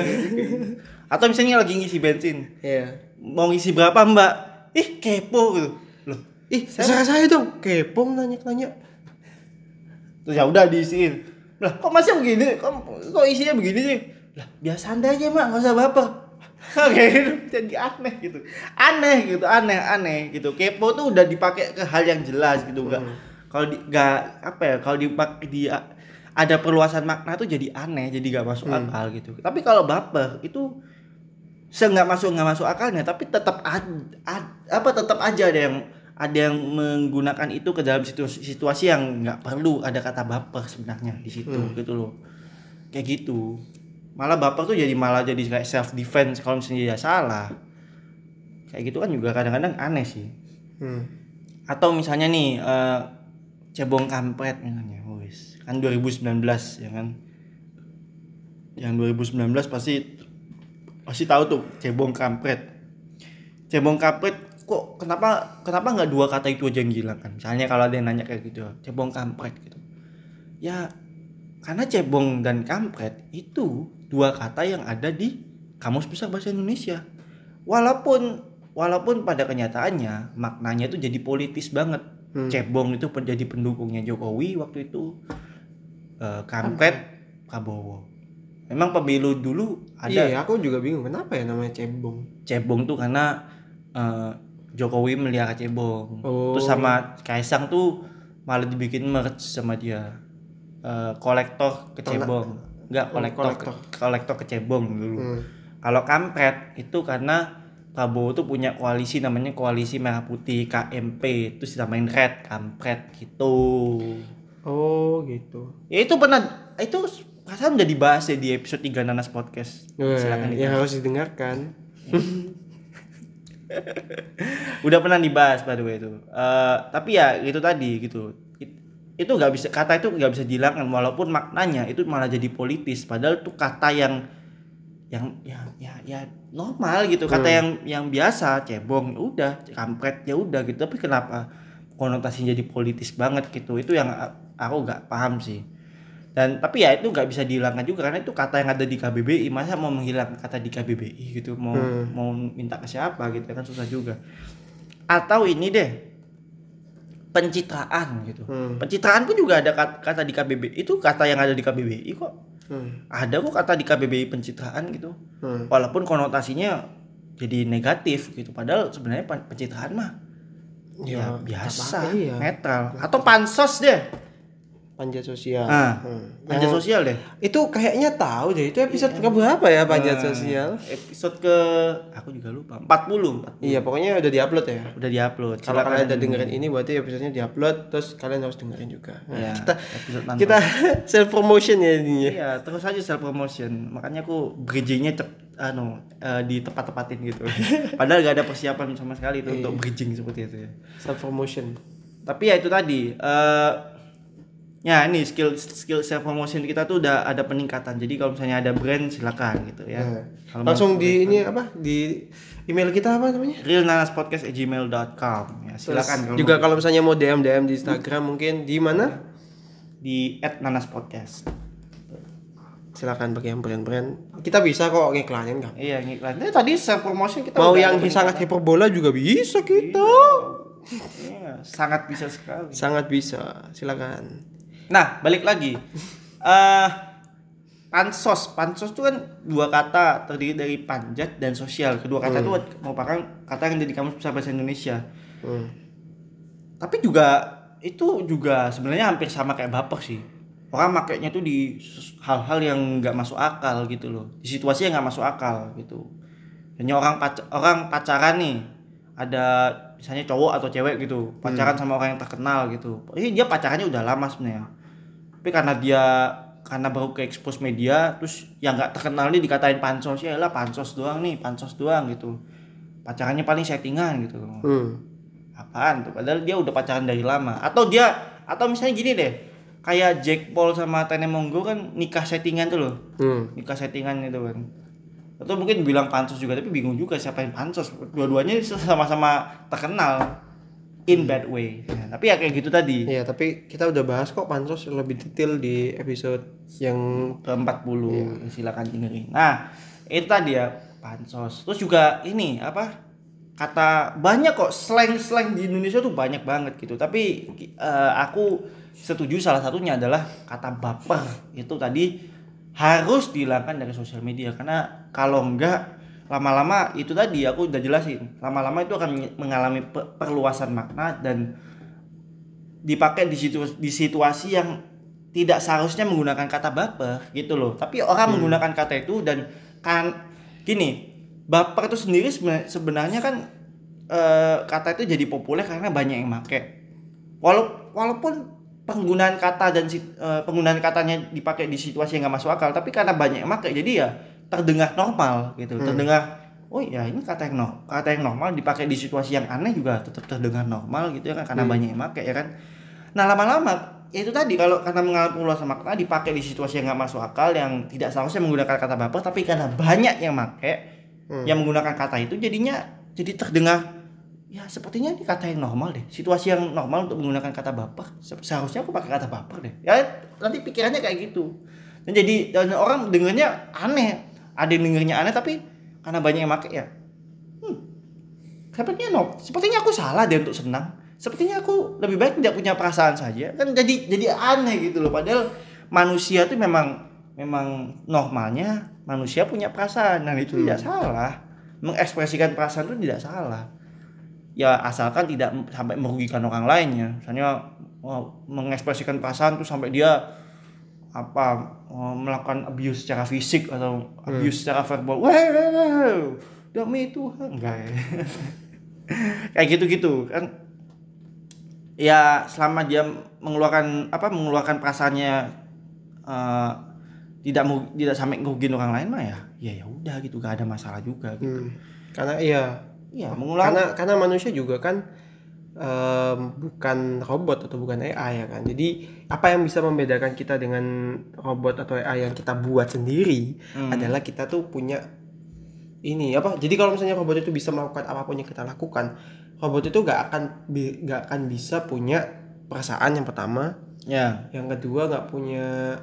Atau misalnya lagi ngisi bensin. Iya. Mau ngisi berapa, Mbak? Ih, kepo gitu. Loh, ih saya saya dong kepo nanya nanya Terus ya udah diisiin. Lah, kok masih begini? Kok, kok isinya begini sih? Lah, biasa aja, Mak, nggak usah baper. Kayak gitu, jadi aneh gitu. Aneh gitu, aneh, aneh gitu. Kepo tuh udah dipakai ke hal yang jelas gitu, enggak. Kalau di enggak apa ya, kalau dipakai di ada perluasan makna tuh jadi aneh, jadi gak masuk akal gitu. Tapi kalau baper itu seenggak masuk nggak masuk akalnya tapi tetap ad, ad- apa tetap aja ada yang ada yang menggunakan itu ke dalam situasi, situasi yang nggak perlu ada kata baper sebenarnya di situ gitu loh kayak gitu malah baper tuh jadi malah jadi kayak self defense kalau misalnya dia salah. Kayak gitu kan juga kadang-kadang aneh sih. Hmm. atau misalnya nih eh, cebong kampret misalnya wis. Kan 2019 ya kan? Yang 2019 pasti pasti tahu tuh cebong kampret. Cebong kampret kok kenapa kenapa nggak dua kata itu aja yang dihilangkan misalnya kalau ada yang nanya kayak gitu cebong kampret gitu. Ya karena cebong dan kampret itu dua kata yang ada di kamus besar bahasa Indonesia walaupun walaupun pada kenyataannya maknanya itu jadi politis banget Hmm. cebong itu menjadi pendukungnya Jokowi waktu itu Eh, kampret Prabowo memang pemilu dulu ada iya aku juga bingung kenapa ya namanya cebong cebong tuh karena eh, Jokowi melihara cebong. Oh. Terus sama Kaisang tuh malah dibikin merch sama dia. Eh, kolektor kecebong. Enggak, kolektor kolektor. kolektor kecebong dulu. Hmm. Kalau kampret itu karena Prabowo tuh punya koalisi namanya koalisi merah putih KMP terus ditamain red kampret gitu. oh gitu Ya itu pernah itu perasaan udah dibahas ya di episode 3 Nanas Podcast. Wah, Silakan yang harus didengarkan udah pernah dibahas by the way itu Eh, tapi ya itu tadi gitu It- itu nggak bisa kata itu nggak bisa dihilangkan walaupun maknanya itu malah jadi politis. Padahal itu kata yang yang ya ya ya normal gitu. Kata yang yang biasa cebong ya udah kampret ya udah gitu. Tapi kenapa konotasinya jadi politis banget gitu? Itu yang aku nggak paham sih. Dan tapi ya itu nggak bisa dihilangkan juga karena itu kata yang ada di KBBI masa mau menghilangkan kata di KBBI gitu? Mau Hmm. mau minta ke siapa gitu? Kan susah juga. Atau ini deh pencitraan gitu Hmm. pencitraan pun juga ada kat- kata di KBBI itu kata yang ada di KBBI kok Hmm. ada kok kata di KBBI pencitraan gitu Hmm. walaupun konotasinya jadi negatif gitu padahal sebenarnya pen- pencitraan mah ya, Ya, biasa apa- iya. netral atau pansos deh panjat sosial. Ah, Hmm. Panjat Yang- sosial deh. Itu kayaknya tahu deh. Itu episode ke berapa ya panjat sosial? Episode ke aku juga lupa. 40, 40. Iya, pokoknya udah diupload ya. Udah diupload. Kalau kalian udah dengerin ini berarti episodenya diupload terus kalian harus dengerin juga. Nah, Ya, kita kita self promotion ya ininya. Iya, terus aja self promotion. Makanya aku bridgingnya cep, anu eh, di tepat-tepatin gitu. Padahal gak ada persiapan sama sekali itu untuk bridging seperti itu ya. Self promotion. Tapi ya itu tadi eh ya ini skill skill self promotion kita tuh udah ada peningkatan. Jadi kalau misalnya ada brand silakan gitu ya. Nah, Kalau Langsung di ini apa? Di email kita apa namanya? realnanaspodcast@gmail.com ya silakan kalau Juga kalau misalnya mau DM DM di Instagram mungkin di mana? di @nanaspodcast. Silakan bagi yang brand-brand. Kita bisa kok ngiklanin kan. Iya, ngiklan. Nah, tadi self promotion kita Mau yang sangat hiperbola juga bisa kita. Iya, sangat bisa sekali. Sangat bisa. Silakan. Nah, balik lagi. Eh pansos, pansos itu kan dua kata terdiri dari panjat dan sosial. Kedua kata itu merupakan kata yang ada di kamus besar bahasa Indonesia. Hmm. Tapi juga itu juga sebenarnya hampir sama kayak baper sih. Orang makainya tuh di hal-hal yang nggak masuk akal gitu loh. Di situasi yang nggak masuk akal gitu. Hanya orang pac- orang pacaran nih, ada misalnya cowok atau cewek gitu, pacaran sama orang yang terkenal gitu. Ini dia pacarannya udah lama sebenarnya. Tapi karena dia karena baru ke expose media, terus yang nggak terkenal nih dikatain pansos ya lah pansos doang nih, pansos doang gitu. Pacarannya paling settingan gitu. Hmm. apaan tuh? Padahal dia udah pacaran dari lama. Atau dia atau misalnya gini deh kayak Jack Paul sama Tene Monggo kan nikah settingan tuh loh. Hmm. nikah settingan itu kan. Atau mungkin bilang pansos juga tapi bingung juga siapa yang pansos. Dua-duanya sama-sama terkenal in bad way. Nah, tapi ya kayak gitu tadi. Iya, tapi kita udah bahas kok pansos lebih detail di episode yang ke 40 silakan dengerin. Nah itu tadi ya pansos. Terus juga ini apa kata banyak kok slang-slang di Indonesia tuh banyak banget gitu. Tapi eh, aku setuju salah satunya adalah kata baper. Itu tadi harus dihilangkan dari sosial media. Karena kalau enggak lama-lama itu tadi aku udah jelasin lama-lama itu akan mengalami pe- perluasan makna dan dipakai di situ di situasi yang tidak seharusnya menggunakan kata baper gitu loh. Tapi orang menggunakan kata itu dan kan gini baper itu sendiri sebenarnya, kan eh, kata itu jadi populer karena banyak yang make. Walau, walaupun penggunaan kata dan eh, penggunaan katanya dipakai di situasi yang nggak masuk akal tapi karena banyak yang make jadi ya terdengar normal gitu. Terdengar oh ya ini kata yang no, kata yang normal dipakai di situasi yang aneh juga tetap terdengar normal gitu ya kan karena banyak yang make ya kan. Nah lama-lama ya itu tadi kalau karena mengalami perluasan makna dipakai di situasi yang nggak masuk akal yang tidak seharusnya menggunakan kata baper tapi karena banyak yang make yang menggunakan kata itu jadinya jadi terdengar ya sepertinya ini kata yang normal deh situasi yang normal untuk menggunakan kata baper Se- seharusnya aku pakai kata baper deh. Ya nanti pikirannya kayak gitu. Dan jadi dan orang dengernya aneh ada yang dengernya aneh tapi karena banyak yang pakai ya. Hmm, sepertinya no sepertinya aku salah deh untuk senang. Sepertinya aku lebih baik tidak punya perasaan saja. Kan jadi jadi aneh gitu loh. Padahal manusia tuh memang memang normalnya manusia punya perasaan. Dan itu tidak salah. Mengekspresikan perasaan itu tidak salah. Ya asalkan tidak sampai merugikan orang lain ya misalnya mengekspresikan perasaan tuh sampai dia apa melakukan abuse secara fisik atau abuse secara verbal. Wah, demi Tuhan. Enggak ya. Kayak gitu-gitu. Kan ya selama dia mengeluarkan apa mengeluarkan perasaannya eh, tidak mau tidak sampai ngerugiin orang lain mah ya ya ya udah gitu. Gak ada masalah juga gitu. Hmm. Karena iya, ya mengeluarkan karena karena manusia juga kan em, bukan robot atau bukan AI ya kan. Jadi apa yang bisa membedakan kita dengan robot atau AI yang kita buat sendiri Hmm. adalah kita tuh punya ini apa? Jadi kalau misalnya robot itu bisa melakukan apa pun yang kita lakukan, robot itu gak akan gak akan bisa punya perasaan yang pertama, ya yang kedua nggak punya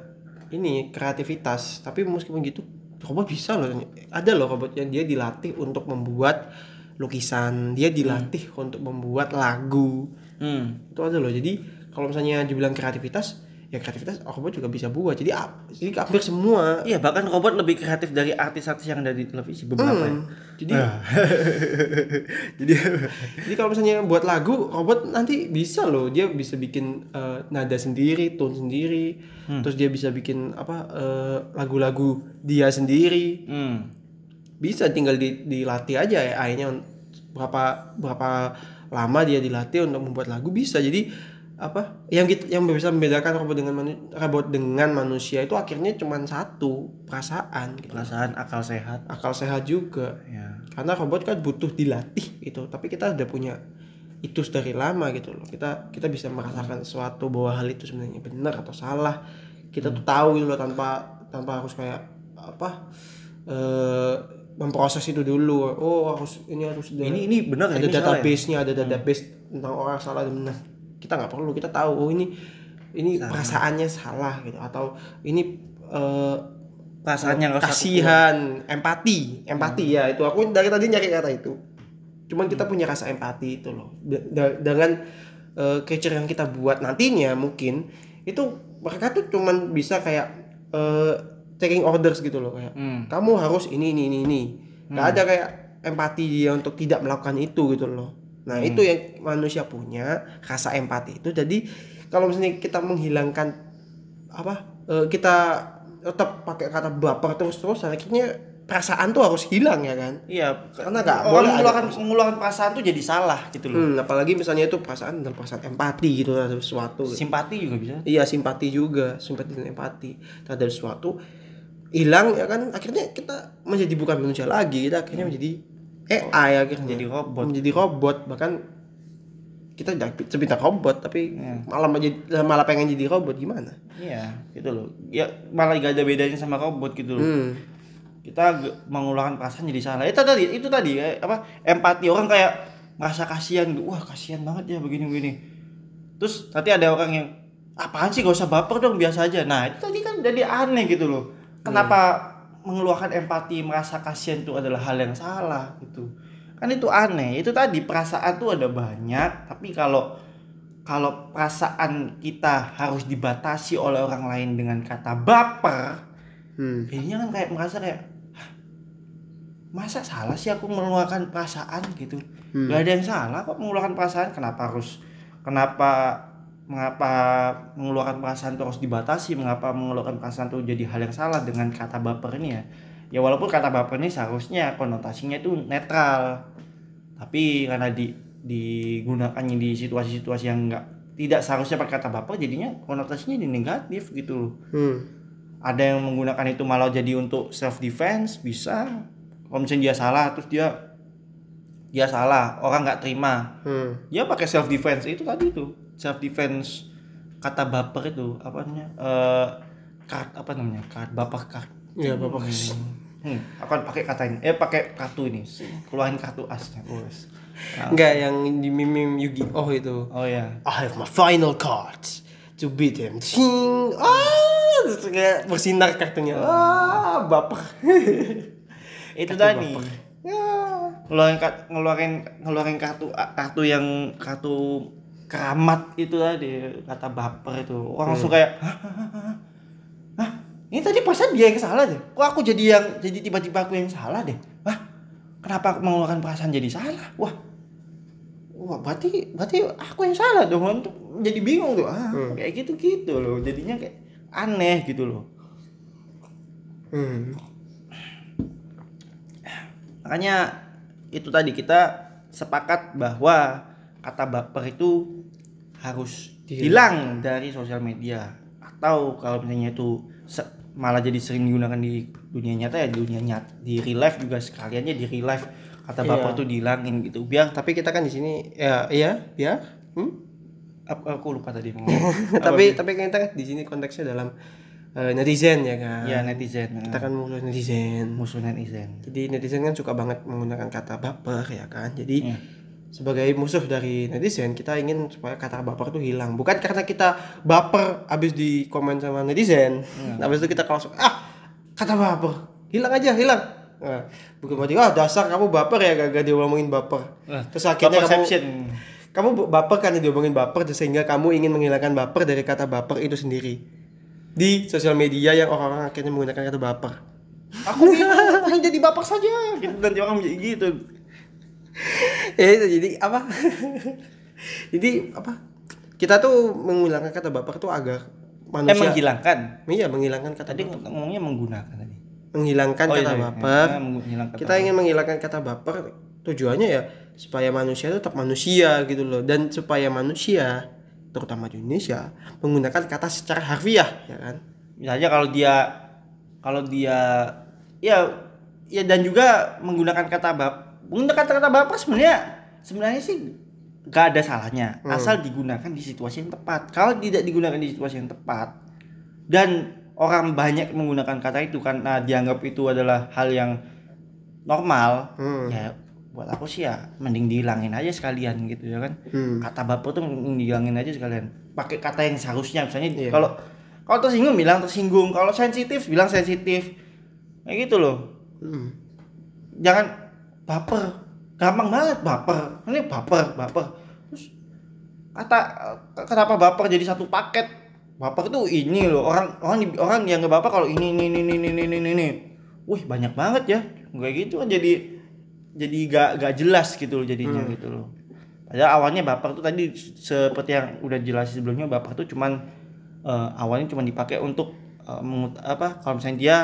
ini kreativitas. Tapi meskipun gitu robot bisa loh. Ada loh robot yang dia dilatih untuk membuat lukisan, dia dilatih untuk membuat lagu. hmm. Itu ada loh. Jadi kalau misalnya dibilang kreativitas, ya ya kreativitas robot juga bisa buat jadi jadi hampir semua Iya, bahkan robot lebih kreatif dari artis-artis yang ada di televisi beberapa ya. Hmm, jadi jadi jadi kalau misalnya buat lagu robot nanti bisa loh dia bisa bikin eh, nada sendiri tone sendiri Hmm. terus dia bisa bikin apa eh, lagu-lagu dia sendiri Hmm. Bisa tinggal di, dilatih aja ya AI-nya berapa berapa lama dia dilatih untuk membuat lagu bisa jadi apa yang kita yang bisa membedakan robot dengan manu, robot dengan manusia itu akhirnya cuma satu perasaan gitu. Perasaan akal sehat. akal sehat juga Ya. karena robot kan butuh dilatih gitu tapi kita udah punya itu dari lama gitu loh kita kita bisa merasakan sesuatu bahwa hal itu sebenarnya benar atau salah kita tuh tahu gitu loh tanpa tanpa harus kayak apa eh memproses itu dulu. Oh harus ini harus ada, Ini ini benar ada ini salah ya? database-nya ada database tentang orang salah dan benar. Kita nggak perlu kita tahu oh ini ini perasaannya salah gitu. Atau ini Perasaan yang harus aku kasihan empati empati ya. Itu aku dari tadi nyari kata itu. Cuman kita punya rasa empati itu loh. De- de- dengan eh, creature yang kita buat nantinya mungkin itu mereka tuh cuman bisa kayak eh, taking orders gitu loh kayak Hmm. kamu harus ini ini ini ini nggak ada kayak empati dia untuk tidak melakukan itu gitu loh nah itu yang manusia punya rasa empati itu jadi kalau misalnya kita menghilangkan apa eh, kita tetap pakai kata baper terus terus akhirnya perasaan tuh harus hilang ya kan Iya, Karena nggak orang boleh mengeluarkan perasaan. mengeluarkan perasaan tuh jadi salah gitu loh. hmm, apalagi misalnya itu perasaan adalah perasaan empati gitu terhadap sesuatu Simpati juga bisa. iya simpati juga simpati dan empati terhadap sesuatu hilang ya kan akhirnya kita menjadi bukan manusia lagi kita akhirnya menjadi AI akhirnya Jadi robot. menjadi robot bahkan kita tidak sepintar robot tapi Iya. malah menjadi malah pengen jadi robot gimana Iya, gitu loh. Ya malah gak ada bedanya sama robot gitu loh. hmm. Kita mengeluarkan perasaan jadi salah. Itu tadi, itu tadi eh, apa? Empati orang kayak merasa kasihan gitu. Wah, kasihan banget ya begini-begini. Terus nanti ada orang yang apaan sih gak usah baper dong biasa aja. Nah, itu tadi kan jadi aneh gitu loh. Kenapa mengeluarkan empati merasa kasihan itu adalah hal yang salah gitu. Kan itu aneh. Itu tadi perasaan tuh ada banyak, tapi kalau kalau perasaan kita harus dibatasi oleh orang lain dengan kata baper, Hmm. jadinya kan kayak merasa kayak "Hah, masa salah sih aku mengeluarkan perasaan gitu Hmm. Gak ada yang salah kok mengeluarkan perasaan kenapa harus kenapa mengapa mengeluarkan perasaan itu harus dibatasi? Mengapa mengeluarkan perasaan itu jadi hal yang salah dengan kata baper ini ya? Ya walaupun kata baper ini seharusnya konotasinya itu netral. Tapi karena di digunakannya di situasi-situasi yang enggak tidak seharusnya pakai kata baper jadinya konotasinya jadi negatif gitu loh. Hmm. ada yang menggunakan itu malah jadi untuk self defense bisa. Kalau misalnya dia salah terus dia dia salah orang nggak terima. Hmm. dia pakai self defense itu tadi tuh self defense kata baper itu apa namanya eh card apa namanya card baper card ya bapak hmm, akan pakai kata ini eh pakai kartu ini keluarin kartu asnya bos enggak yang di meme Yu-Gi-Oh itu. Oh ya I have my final cards to beat him. Ting. Ah, kayak bersinar kartunya. Ah, baper. itu Kartu tadi. Baper. ya ngeluarin ka- ngeluarin ngeluarin kartu kartu yang kartu keramat itu tadi kata baper itu. Orang langsung kayak hah, hah, hah, hah? Hah? ini tadi perasaan dia yang salah deh. Kok aku jadi yang jadi tiba-tiba aku yang salah deh? Wah kenapa aku mengeluarkan perasaan jadi salah? Wah wah berarti berarti aku yang salah dong. Untuk jadi bingung tuh. Ah Hmm. kayak gitu gitu loh. Jadinya kayak aneh gitu loh. Hmm. Makanya itu tadi kita sepakat bahwa kata baper itu harus hilang dari sosial media atau kalau misalnya itu malah jadi sering digunakan di dunia nyata ya di dunia nyata di real life juga sekaliannya di real life kata Iya. itu dihilangin gitu biar Tapi kita kan di sini ya iya, ya. Hmm? aku, aku lupa tadi mau tapi tapi kan kita di sini konteksnya dalam eh, netizen ya kan. ya netizen Kita kan musuh netizen. musuh netizen Jadi netizen kan suka banget menggunakan kata baper ya kan. Jadi Iya. Sebagai musuh dari netizen kita ingin supaya kata baper itu hilang. Bukan karena kita baper abis di komen sama netizen. Iya. Habis itu kita langsung ah kata baper hilang aja hilang. Nah, bukan berarti ah dasar kamu baper ya gak dia ngomongin baper. Nah, Terus akhirnya kamu kamu baper karena diomongin baper sehingga kamu ingin menghilangkan baper dari kata baper itu sendiri di sosial media yang orang-orang akhirnya menggunakan kata baper Aku pengen jadi bapak saja. Gitu nanti orang menjadi gitu. ya itu jadi apa jadi apa kita tuh menghilangkan kata baper tuh agar Eh manusia menghilangkan. iya menghilangkan kata Tadi baper. ngomongnya menggunakan tadi. menghilangkan Oh, kata iya, iya. baper Ya, menghilangkan kita kata ingin menghilangkan kata baper tujuannya ya supaya manusia tetap manusia gitu loh dan supaya manusia terutama di Indonesia menggunakan kata secara harfiah ya kan misalnya kalau dia kalau dia ya ya dan juga menggunakan kata bap menggunakan kata bapak sebenarnya sebenarnya sih gak ada salahnya. Asal digunakan di situasi yang tepat. Kalau tidak digunakan di situasi yang tepat dan orang banyak menggunakan kata itu karena dianggap itu adalah hal yang normal Hmm. ya buat aku sih ya mending dihilangin aja sekalian gitu ya kan. Hmm. kata bapak tuh mending dihilangin aja sekalian. Pakai kata yang seharusnya. Misalnya Iya. kalau kalau tersinggung bilang tersinggung. Kalau sensitif bilang sensitif. Kayak gitu loh. Hmm. jangan baper. Gampang banget baper. Ini baper baper. Terus kata kenapa baper jadi satu paket? Baper tuh ini loh orang orang orang yang nggak baper kalau ini ini ini ini ini ini ini wih banyak banget ya. Kayak gitu kan jadi jadi gak gak jelas gitu loh jadinya gitu loh. Padahal awalnya baper tuh tadi seperti yang udah jelas sebelumnya baper tuh cuman eh, awalnya cuman dipakai untuk eh, mengut- apa kalau misalnya dia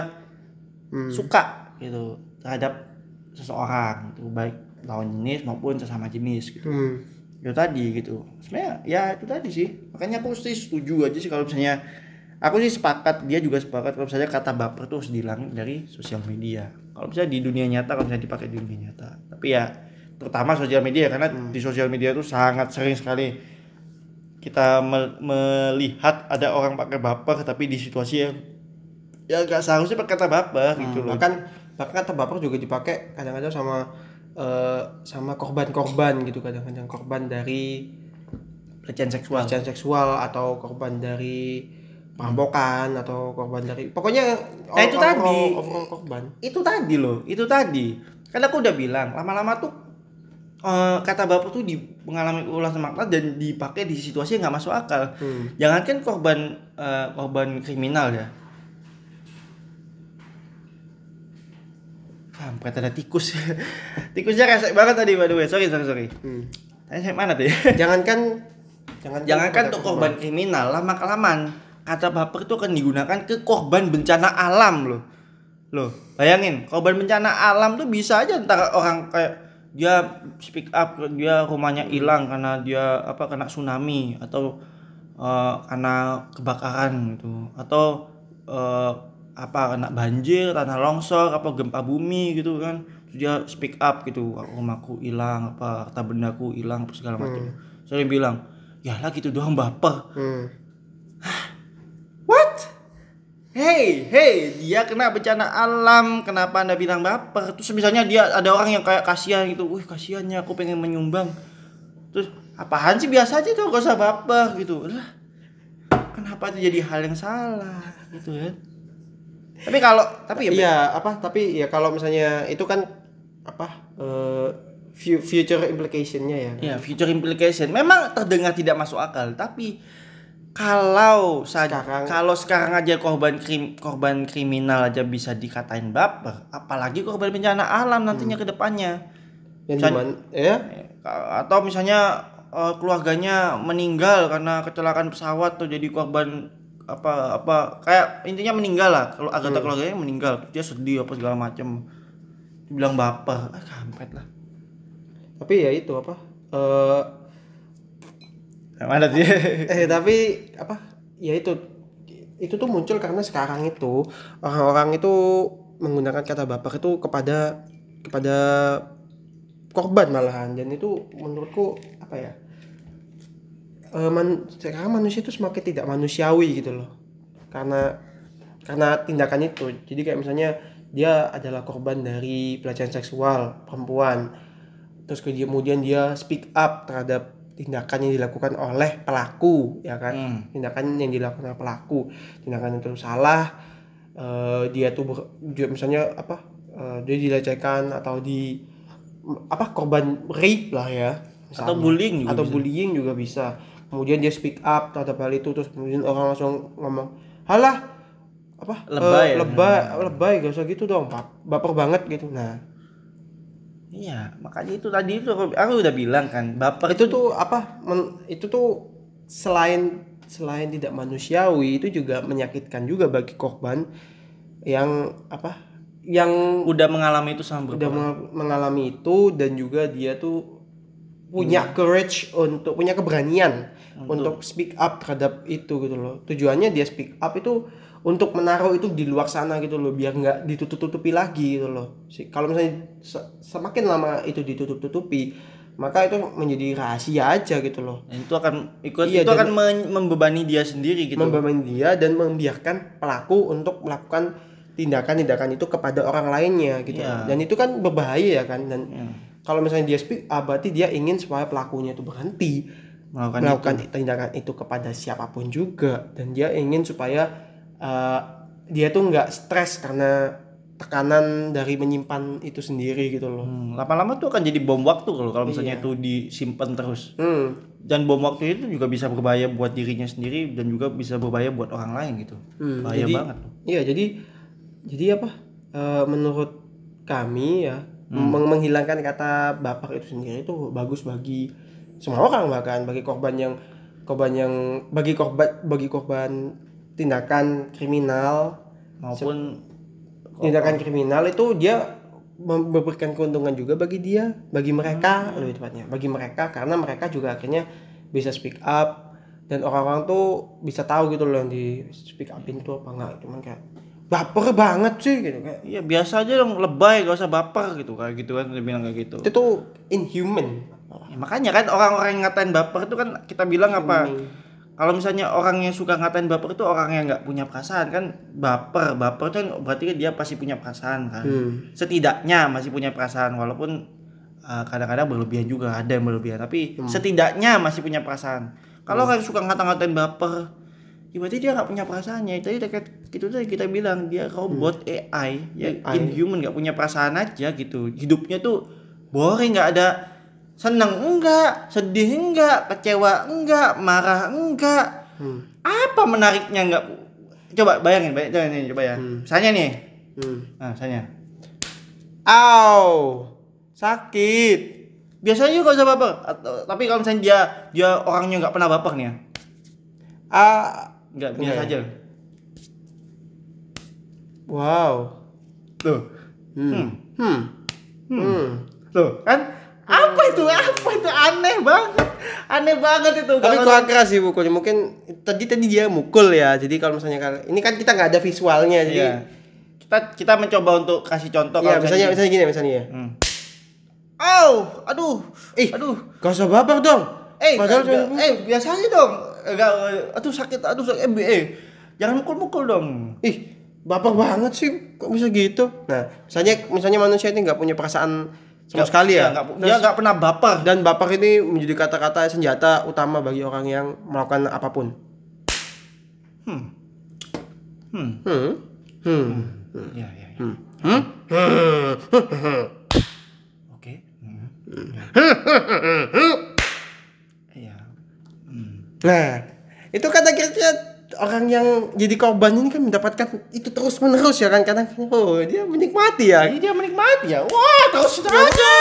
Hmm. suka gitu terhadap seseorang gitu baik lawan jenis maupun sesama jenis gitu. Hmm. itu tadi gitu. Sebenarnya ya itu tadi sih. Makanya aku sih setuju aja sih kalau misalnya aku sih sepakat dia juga sepakat kalau misalnya kata baper tuh harus dihilangin dari sosial media. Kalau misalnya di dunia nyata kalau misalnya dipakai di dunia nyata. Tapi ya terutama sosial media karena di sosial media tuh sangat sering sekali kita me- melihat ada orang pakai baper tapi di situasi yang ya gak seharusnya pakai kata baper gitu loh. bahkan bahkan kata baper juga dipakai kadang-kadang sama eh, sama korban-korban gitu kadang-kadang korban dari pelecehan seksual. Pelecehan seksual. Atau korban dari perampokan atau korban dari pokoknya Nah, itu tadi. overall korban. Itu tadi loh itu tadi. Kan aku udah bilang lama-lama tuh eh, kata bapak tuh di mengalami ulasan makna dan dipakai di situasi yang nggak masuk akal. Hmm. jangankan korban eh, korban kriminal ya Kampret ada tikus. Tikusnya resek banget tadi by the way. Sorry sorry sorry. Hmm. tadi saya mana tuh jangankan jangan jangankan untuk korban kriminal lama kelamaan kata baper itu akan digunakan ke korban bencana alam loh. Loh bayangin korban bencana alam tuh bisa aja ntar orang kayak dia speak up dia rumahnya hilang karena dia apa kena tsunami atau eh, karena kebakaran gitu. Atau eh, apa kena banjir tanah longsor apa gempa bumi gitu kan Terus dia speak up gitu rumahku hilang apa harta bendaku hilang apa segala macam saya bilang ya lah gitu doang baper Hmm. What? Hey, hey, dia kena bencana alam, kenapa anda bilang baper? Terus misalnya dia ada orang yang kayak kasihan gitu, wih kasihannya aku pengen menyumbang. Terus apaan sih biasa aja tuh gak usah baper gitu. Lah, kenapa itu jadi hal yang salah gitu ya? Tapi kalau tapi ya Iya, apa? Tapi ya kalau misalnya itu kan apa? eh, fu- future implication-nya ya. Ya, future implication memang terdengar tidak masuk akal, tapi kalau saja Sekarang- kalau sekarang aja korban krim, korban kriminal aja bisa dikatain baper, apalagi korban bencana alam nantinya ke depannya. Yang Misalnya- di mana ya? Atau misalnya eh, keluarganya meninggal karena kecelakaan pesawat atau jadi korban apa apa kayak intinya meninggal lah. Kalau anggota keluarganya meninggal. Dia sedih apa segala macem. Dibilang baper. Ah kampret lah. Tapi ya itu apa? Eh mana dia eh tapi apa? Ya itu. Itu tuh muncul karena sekarang itu orang-orang itu menggunakan kata baper itu kepada kepada korban malahan. Dan itu menurutku apa ya Eh, man- sekarang manusia itu semakin tidak manusiawi gitu loh. Karena karena tindakan itu. Jadi kayak misalnya dia adalah korban dari pelecehan seksual perempuan. Terus kemudian dia speak up terhadap tindakan yang dilakukan oleh pelaku ya kan? Hmm. tindakan yang dilakukan oleh pelaku. Tindakan itu salah. Eh, dia tuh ber- dia misalnya apa? Eh, dia dilecehkan atau di apa korban rape lah ya atau bullying juga atau bisa. bullying juga bisa kemudian dia speak up terhadap hal itu terus kemudian orang langsung ngomong halah apa Lebay eh, ya. lebay lebay gak usah gitu dong bap- baper banget gitu. Nah. Iya makanya itu tadi itu aku, aku udah bilang kan baper itu tuh apa men- itu tuh selain selain tidak manusiawi itu juga menyakitkan juga bagi korban yang apa yang udah mengalami itu sama udah mengalami itu dan juga dia tuh punya courage untuk punya keberanian untuk, speak up terhadap itu gitu loh. Tujuannya dia speak up itu untuk menaruh itu di luar sana gitu loh biar nggak ditutup-tutupi lagi gitu loh. Si- kalau misalnya se- semakin lama itu ditutup-tutupi maka itu menjadi rahasia aja gitu loh. Dan itu akan ikut Iya, itu akan membebani dia sendiri gitu. Membebani dia dan membiarkan pelaku untuk melakukan tindakan-tindakan itu kepada orang lainnya gitu. Loh. dan itu kan berbahaya ya kan dan Iya. Kalau misalnya dia speak up berarti dia ingin supaya pelakunya itu berhenti melakukan melakukan tindakan itu kepada siapa pun juga dan dia ingin supaya uh, dia tuh nggak stres karena tekanan dari menyimpan itu sendiri gitu loh Hmm, lama-lama tuh akan jadi bom waktu kalau kalau misalnya itu disimpan terus hmm. dan bom waktu itu juga bisa berbahaya buat dirinya sendiri dan juga bisa berbahaya buat orang lain gitu Hmm, bahaya jadi- banget. Iya, jadi jadi apa? Eh, menurut kami ya. Meng- menghilangkan kata baper itu sendiri itu bagus bagi semua orang bahkan bagi korban yang korban yang bagi korban bagi korban tindakan kriminal, maupun tindakan kriminal itu dia mem- memberikan keuntungan juga bagi dia, bagi mereka lebih tepatnya, bagi mereka karena mereka juga akhirnya bisa speak up dan orang-orang tuh bisa tahu gitu loh yang di speak upin itu apa enggak cuman kayak baper banget sih gitu kayak Iya biasa aja dong lebay gak usah baper gitu kayak gitu kan dia bilang kayak gitu. itu tuh inhuman Ya, makanya kan orang-orang yang ngatain baper itu kan kita bilang apa? Kalau misalnya orang yang suka ngatain baper itu orang yang nggak punya perasaan kan baper baper itu kan berarti dia pasti punya perasaan kan. Hmm. Setidaknya masih punya perasaan walaupun uh, kadang-kadang berlebihan juga ada yang berlebihan tapi setidaknya masih punya perasaan. Kalau orang yang suka ngata-ngatain baper ya berarti dia nggak punya perasaannya. Tadi dekat gitu tadi kita bilang dia robot AI ya AI. inhuman nggak punya perasaan aja gitu. Hidupnya tuh boring nggak ada seneng enggak sedih enggak kecewa enggak marah enggak Hmm. apa menariknya enggak coba bayangin bayangin coba ya. Misalnya nih. Hmm. nah misalnya Au, sakit. biasanya juga usah baper. Atau- tapi kalau misalnya dia dia orangnya nggak pernah baper nih ya. Ah, nggak biasa aja wow. tuh Hmm. Hmm. Hmm. tuh kan apa itu apa itu aneh banget aneh banget itu Tapi Kalau- kurang keras sih mukulnya. Mungkin tadi tadi dia mukul ya. Jadi kalau misalnya ini kan kita nggak ada visualnya. Jadi Iya. kita kita mencoba untuk kasih contoh Iya, kalau misalnya misalnya gini misalnya ya. Hmm. Au, aduh, Ih. aduh, Gak usah baper dong. eh, Padahal eh biasa aja dong, enggak, aduh sakit, aduh sakit, eh, eh, jangan mukul-mukul dong. Ih, baper banget sih. Kok bisa gitu? Nah, misalnya misalnya manusia ini nggak punya perasaan sama sekali ya. Dia nggak pernah baper. Dan baper ini menjadi kata-kata senjata utama bagi orang yang melakukan apa pun. Hmm. Hmm. Hmm. Hmm. Iya, iya. iya. Hmm. Hmm. Oke. Hmm. Iya. Nah, itu kan akhirnya orang yang jadi korban ini kan mendapatkan itu terus menerus ya kan kadang oh dia menikmati ya Jadi dia menikmati ya. Wah, terus aja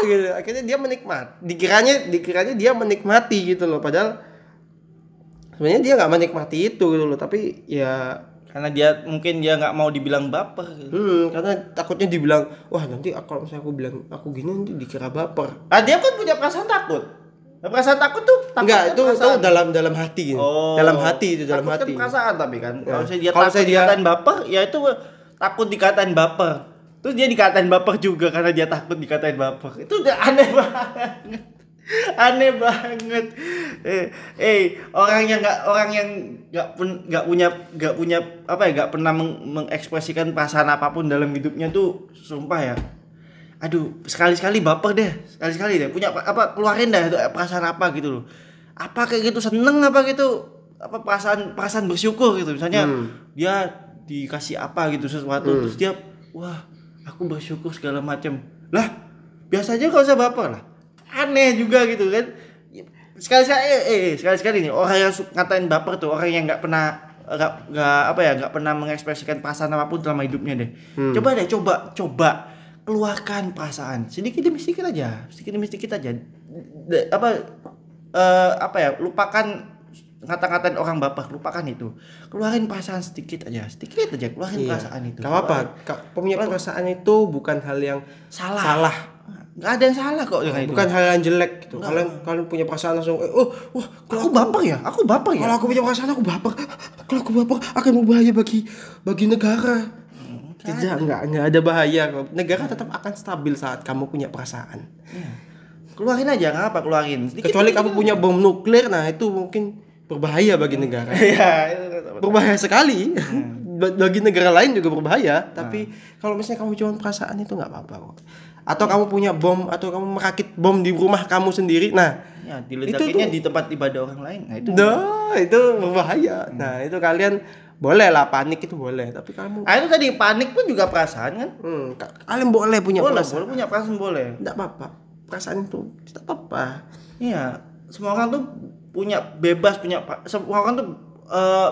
gitu akhirnya dia menikmati dikiranya dikiranya dia menikmati gitu loh padahal sebenarnya dia nggak menikmati itu gitu loh tapi ya Karena dia mungkin dia nggak mau dibilang baper. gitu. hmm, karena takutnya dibilang wah nanti aku- kalau misalnya aku bilang aku gini nanti dikira baper Ah, dia kan punya perasaan takut. Nah, Perasaan takut tuh takut enggak kan itu itu perasaan. dalam dalam hati gitu. Oh. dalam hati itu dalam Takut hati Kan perasaan tapi kan. Ya. Kalau misalnya dia Kalau takut misalnya dia- dikatain baper, ya itu takut dikatain baper. Terus dia dikatain baper juga karena dia takut dikatain baper. Itu udah aneh banget. Aneh banget. Eh, eh orang yang nggak orang yang nggak pun nggak punya nggak punya apa ya nggak pernah meng- mengekspresikan perasaan apa pun dalam hidupnya tuh sumpah ya aduh sekali-sekali baper deh sekali-sekali deh. Punya apa- keluarin dah itu perasaan apa gitu loh. Apa kayak gitu seneng apa gitu apa perasaan perasaan bersyukur gitu. Misalnya dia dikasih apa gitu sesuatu terus dia wah aku bersyukur segala macem lah biasa aja gak usah baper lah. Aneh juga gitu kan. Sekali sekali eh, eh sekali sekali nih orang yang suka ngatain baper tuh orang yang nggak pernah nggak nggak apa ya nggak pernah mengekspresikan perasaan apa pun selama hidupnya deh. Coba deh coba coba keluarkan perasaan. Sedikit demi sedikit aja. Sedikit demi sedikit aja. De- apa eh, apa ya lupakan ngata-ngatain orang baper lupakan itu. Keluarin perasaan sedikit aja. Sedikit aja keluarin Iya. perasaan itu. Gak. Ka- Punya perasaan itu bukan hal yang salah. salah. nggak ada yang salah kok dengan itu. Bukan hal yang jelek gitu. Kalian kalian punya perasaan langsung eh, oh wah kalau aku baper ya? Aku baper ya? Kalau aku punya perasaan aku baper. Kalau aku baper akan berbahaya bagi bagi negara. Tidak, enggak, enggak ada bahaya. Negara tetap akan stabil saat kamu punya perasaan. keluarin aja nggak apa keluarin sedikit Kecuali kamu punya bom nuklir, nah itu mungkin berbahaya bagi negara. ya itu berbahaya sekali. Ba- bagi negara lain juga berbahaya. Tapi kalau misalnya kamu cuma perasaan itu nggak apa-apa kok. Atau kamu punya bom atau kamu merakit bom di rumah kamu sendiri, nah ya diledakinnya di tempat ibadah orang lain nah itu Nah, itu berbahaya. Nah, itu kalian boleh lah panik itu boleh, tapi kamu ah itu tadi panik pun juga perasaan kan hmm, ka- kalian boleh punya boleh perasaan. boleh punya perasaan boleh Enggak apa-apa. Perasaan itu tidak apa-apa. iya semua orang tuh punya bebas punya semua orang tuh eh,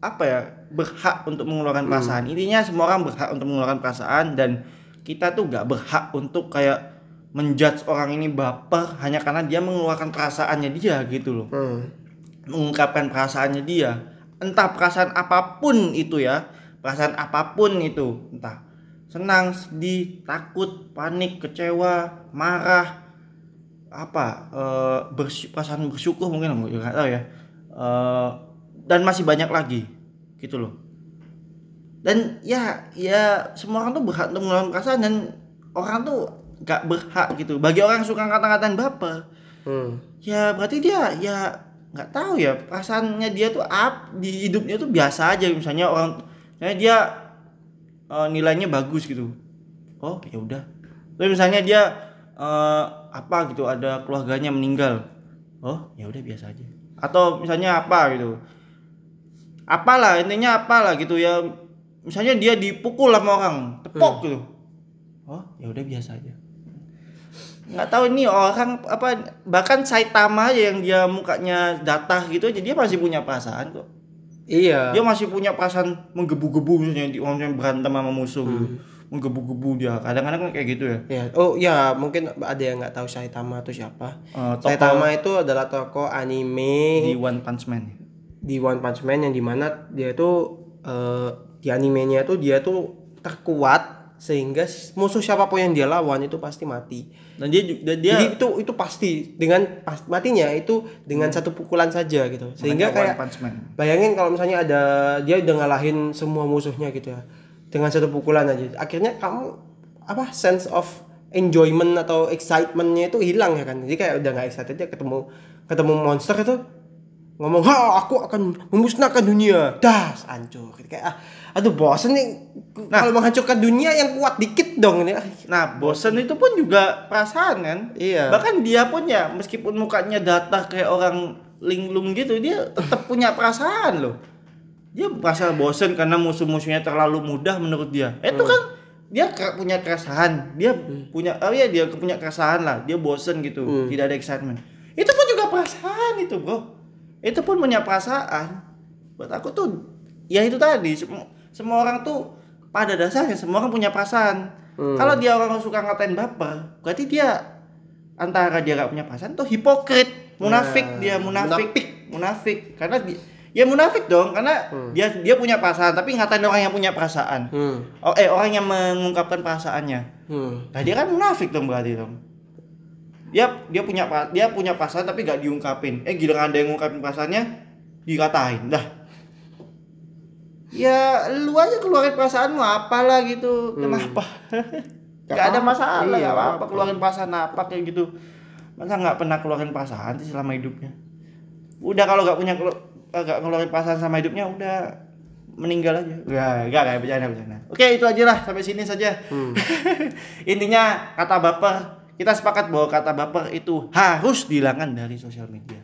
apa ya berhak untuk mengeluarkan perasaan intinya semua orang berhak untuk mengeluarkan perasaan dan kita tuh gak berhak untuk kayak menjudge orang ini baper hanya karena dia mengeluarkan perasaannya dia gitu loh Hmm. mengungkapkan perasaannya dia entah perasaan apa pun itu ya perasaan apa pun itu entah. Senang sedih takut panik kecewa marah apa eh, bersy- perasaan bersyukur mungkin nggak tahu ya Eh, dan masih banyak lagi gitu loh. Dan ya ya semua orang tuh berhak untuk mengeluarkan perasaan dan orang tuh gak berhak gitu. Bagi orang yang suka kata-kataan baper Hmm. ya berarti dia ya nggak tahu ya perasaannya dia tuh up di hidupnya tuh biasa aja. Misalnya orang misalnya dia eh, nilainya bagus gitu. Oh ya udah. Terus misalnya dia eh, apa gitu ada keluarganya meninggal. Oh ya udah biasa aja. Atau misalnya apa gitu. Apalah intinya apalah gitu ya. Misalnya dia dipukul sama orang tepok gitu. Oh ya udah biasa aja nggak tahu ini orang apa bahkan Saitama aja yang dia mukanya datar gitu aja dia masih punya perasaan kok Iya. dia masih punya perasaan menggebu-gebu misalnya di orang yang berantem sama musuh gitu. menggebu-gebu dia kadang-kadang kan kayak gitu ya Ya. Oh ya mungkin ada yang nggak tahu Saitama itu siapa. Eh, tokoh Saitama itu adalah tokoh anime di One Punch Man di One Punch Man yang di mana dia tuh eh, di animenya tuh dia tuh terkuat sehingga musuh siapa pun yang dia lawan itu pasti mati. dan dia dan dia Jadi itu itu pasti dengan pas, matinya itu dengan satu pukulan saja gitu. Sehingga kayak bayangin kalau misalnya ada dia udah ngalahin semua musuhnya gitu ya dengan satu pukulan aja. Akhirnya kamu apa sense of enjoyment atau excitementnya itu hilang ya kan. Jadi kayak udah nggak excited aja ketemu ketemu monster itu ngomong ha aku akan memusnahkan dunia. Das hancur. Kayak ah aduh bosen nih. Kalau menghancurkan dunia yang kuat dikit dong ini. Nah bosen itu pun juga perasaan kan? Iya. Bahkan dia pun ya meskipun mukanya datar kayak orang linglung gitu dia tetap punya perasaan loh. Dia merasa bosen karena musuh-musuhnya terlalu mudah menurut dia. Itu kan dia punya keresahan. Dia punya oh ya dia punya keresahan lah. Dia bosen gitu tidak ada excitement. Itu pun juga perasaan itu bro itu pun punya perasaan. Buat aku tuh ya itu tadi semua, semua orang tuh pada dasarnya semua orang punya perasaan. Kalau dia orang suka ngatain baper berarti dia antara dia gak punya perasaan tuh hipokrit munafik Nah, dia munafik munafik. karena dia ya munafik dong karena dia dia punya perasaan tapi ngatain orang yang punya perasaan. Hmm. oh eh orang yang mengungkapkan perasaannya. Hmm. nah dia kan munafik dong berarti dong dia dia punya dia punya perasaan tapi gak diungkapin. Eh giliran ada yang ngungkapin perasaannya dikatain. Dah. Ya lu aja keluarin perasaanmu apalah gitu. Kenapa gak ada masalah Iya, gak apa-apa. Apa-apa. keluarin perasaan apa kayak gitu. Masa nggak pernah keluarin perasaan sih selama hidupnya? Udah kalau gak punya kelu- gak ngeluarin perasaan sama hidupnya udah. Meninggal aja. Enggak, enggak kayak bercanda bercanda. Oke itu aja lah. Sampai sini saja. Intinya kata baper kita sepakat bahwa kata baper itu harus dihilangkan dari sosial media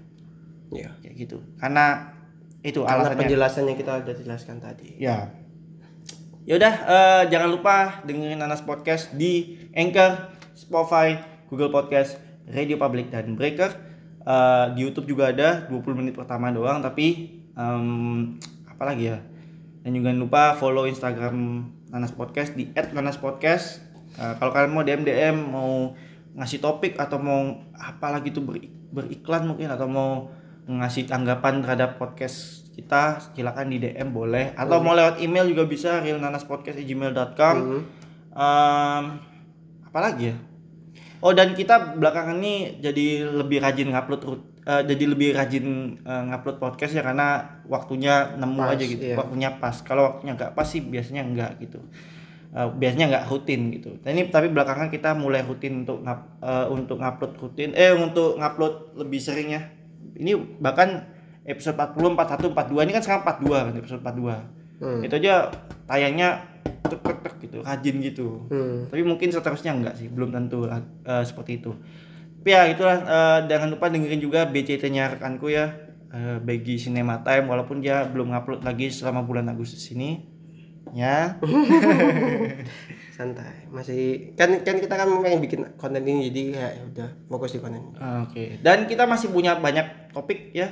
ya kayak gitu karena itu karena alasannya penjelasannya kita udah jelaskan tadi ya yaudah eh, jangan lupa dengerin Nanas Podcast di Anchor, Spotify, Google Podcast Radio Public dan Breaker. Eh, di YouTube juga ada 20 menit pertama doang tapi em, apa lagi ya? Dan juga jangan lupa follow Instagram Nanas Podcast di @nanaspodcast. Eh, kalau kalian mau DM DM mau ngasih topik atau mau apa lagi tuh beri- beriklan mungkin atau mau ngasih tanggapan terhadap podcast kita silakan di DM boleh atau mau lewat email juga bisa realnanaspodcast@gmail.com. Em, apa lagi ya? Oh dan kita belakangan ini jadi lebih rajin ngupload eh, jadi lebih rajin eh, ngupload podcast ya karena waktunya nemu Pas, aja gitu, iya. waktunya pas. Kalau waktunya nggak pas sih biasanya nggak gitu. Eh, biasanya nggak rutin gitu. Dan ini tapi belakangan kita mulai rutin untuk ngap, eh, untuk ngupload rutin, eh untuk ngupload lebih sering ya. Ini bahkan episode 40, 41, 42 ini kan sekarang 42 kan episode 42. Hmm. Itu aja tayangnya tek tek tek gitu, rajin gitu Hmm. tapi mungkin seterusnya enggak sih belum tentu eh, seperti itu tapi ya itulah eh, jangan lupa dengerin juga BCT-nya rekanku ya eh, bagi Cinema Time walaupun dia belum ngupload lagi selama bulan Agustus ini ya. Santai. Masih kan kan kita kan pengen bikin konten ini jadi kayak ya udah fokus di konten ini. oke. Dan kita masih punya banyak topik ya.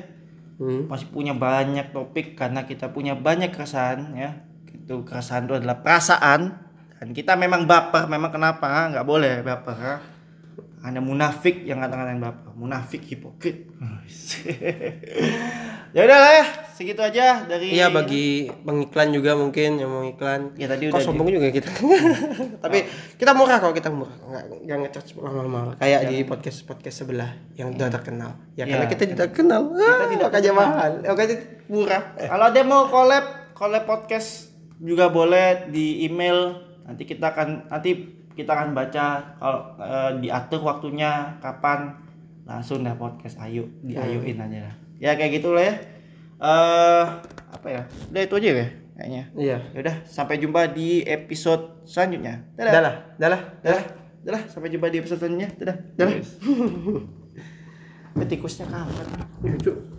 Hmm. masih punya banyak topik karena kita punya banyak keresahan ya. Itu keresahan itu adalah perasaan. Dan kita memang baper memang kenapa? Nggak boleh baper ha? Anda munafik yang kata-katain baper munafik hipokrit ya udahlah ya segitu aja dari Iya bagi pengiklan juga mungkin yang mau iklan. ya tadi udah sombong juga kita. Tapi kita murah kok kita murah. Enggak enggak ngecharge mahal-mahal kayak di podcast podcast sebelah yang udah terkenal. Ya karena Iya. kita tidak kenal. Kita tidak makanya mahal. Makanya murah. Kalau ada mau collab, collab podcast juga boleh di email. Nanti kita akan nanti kita akan baca kalau eh, diatur waktunya kapan langsung dah podcast ayo diayuin aja. Ya kayak gitulah ya. Eh apa ya? Udah itu aja ya kayaknya. Iya. Ya udah sampai jumpa di episode selanjutnya. Dadah. Udah lah, udah lah. Dadah. Dadah, sampai jumpa di episode selanjutnya. Dadah. Dadah. Tikusnya kapan? Lucu.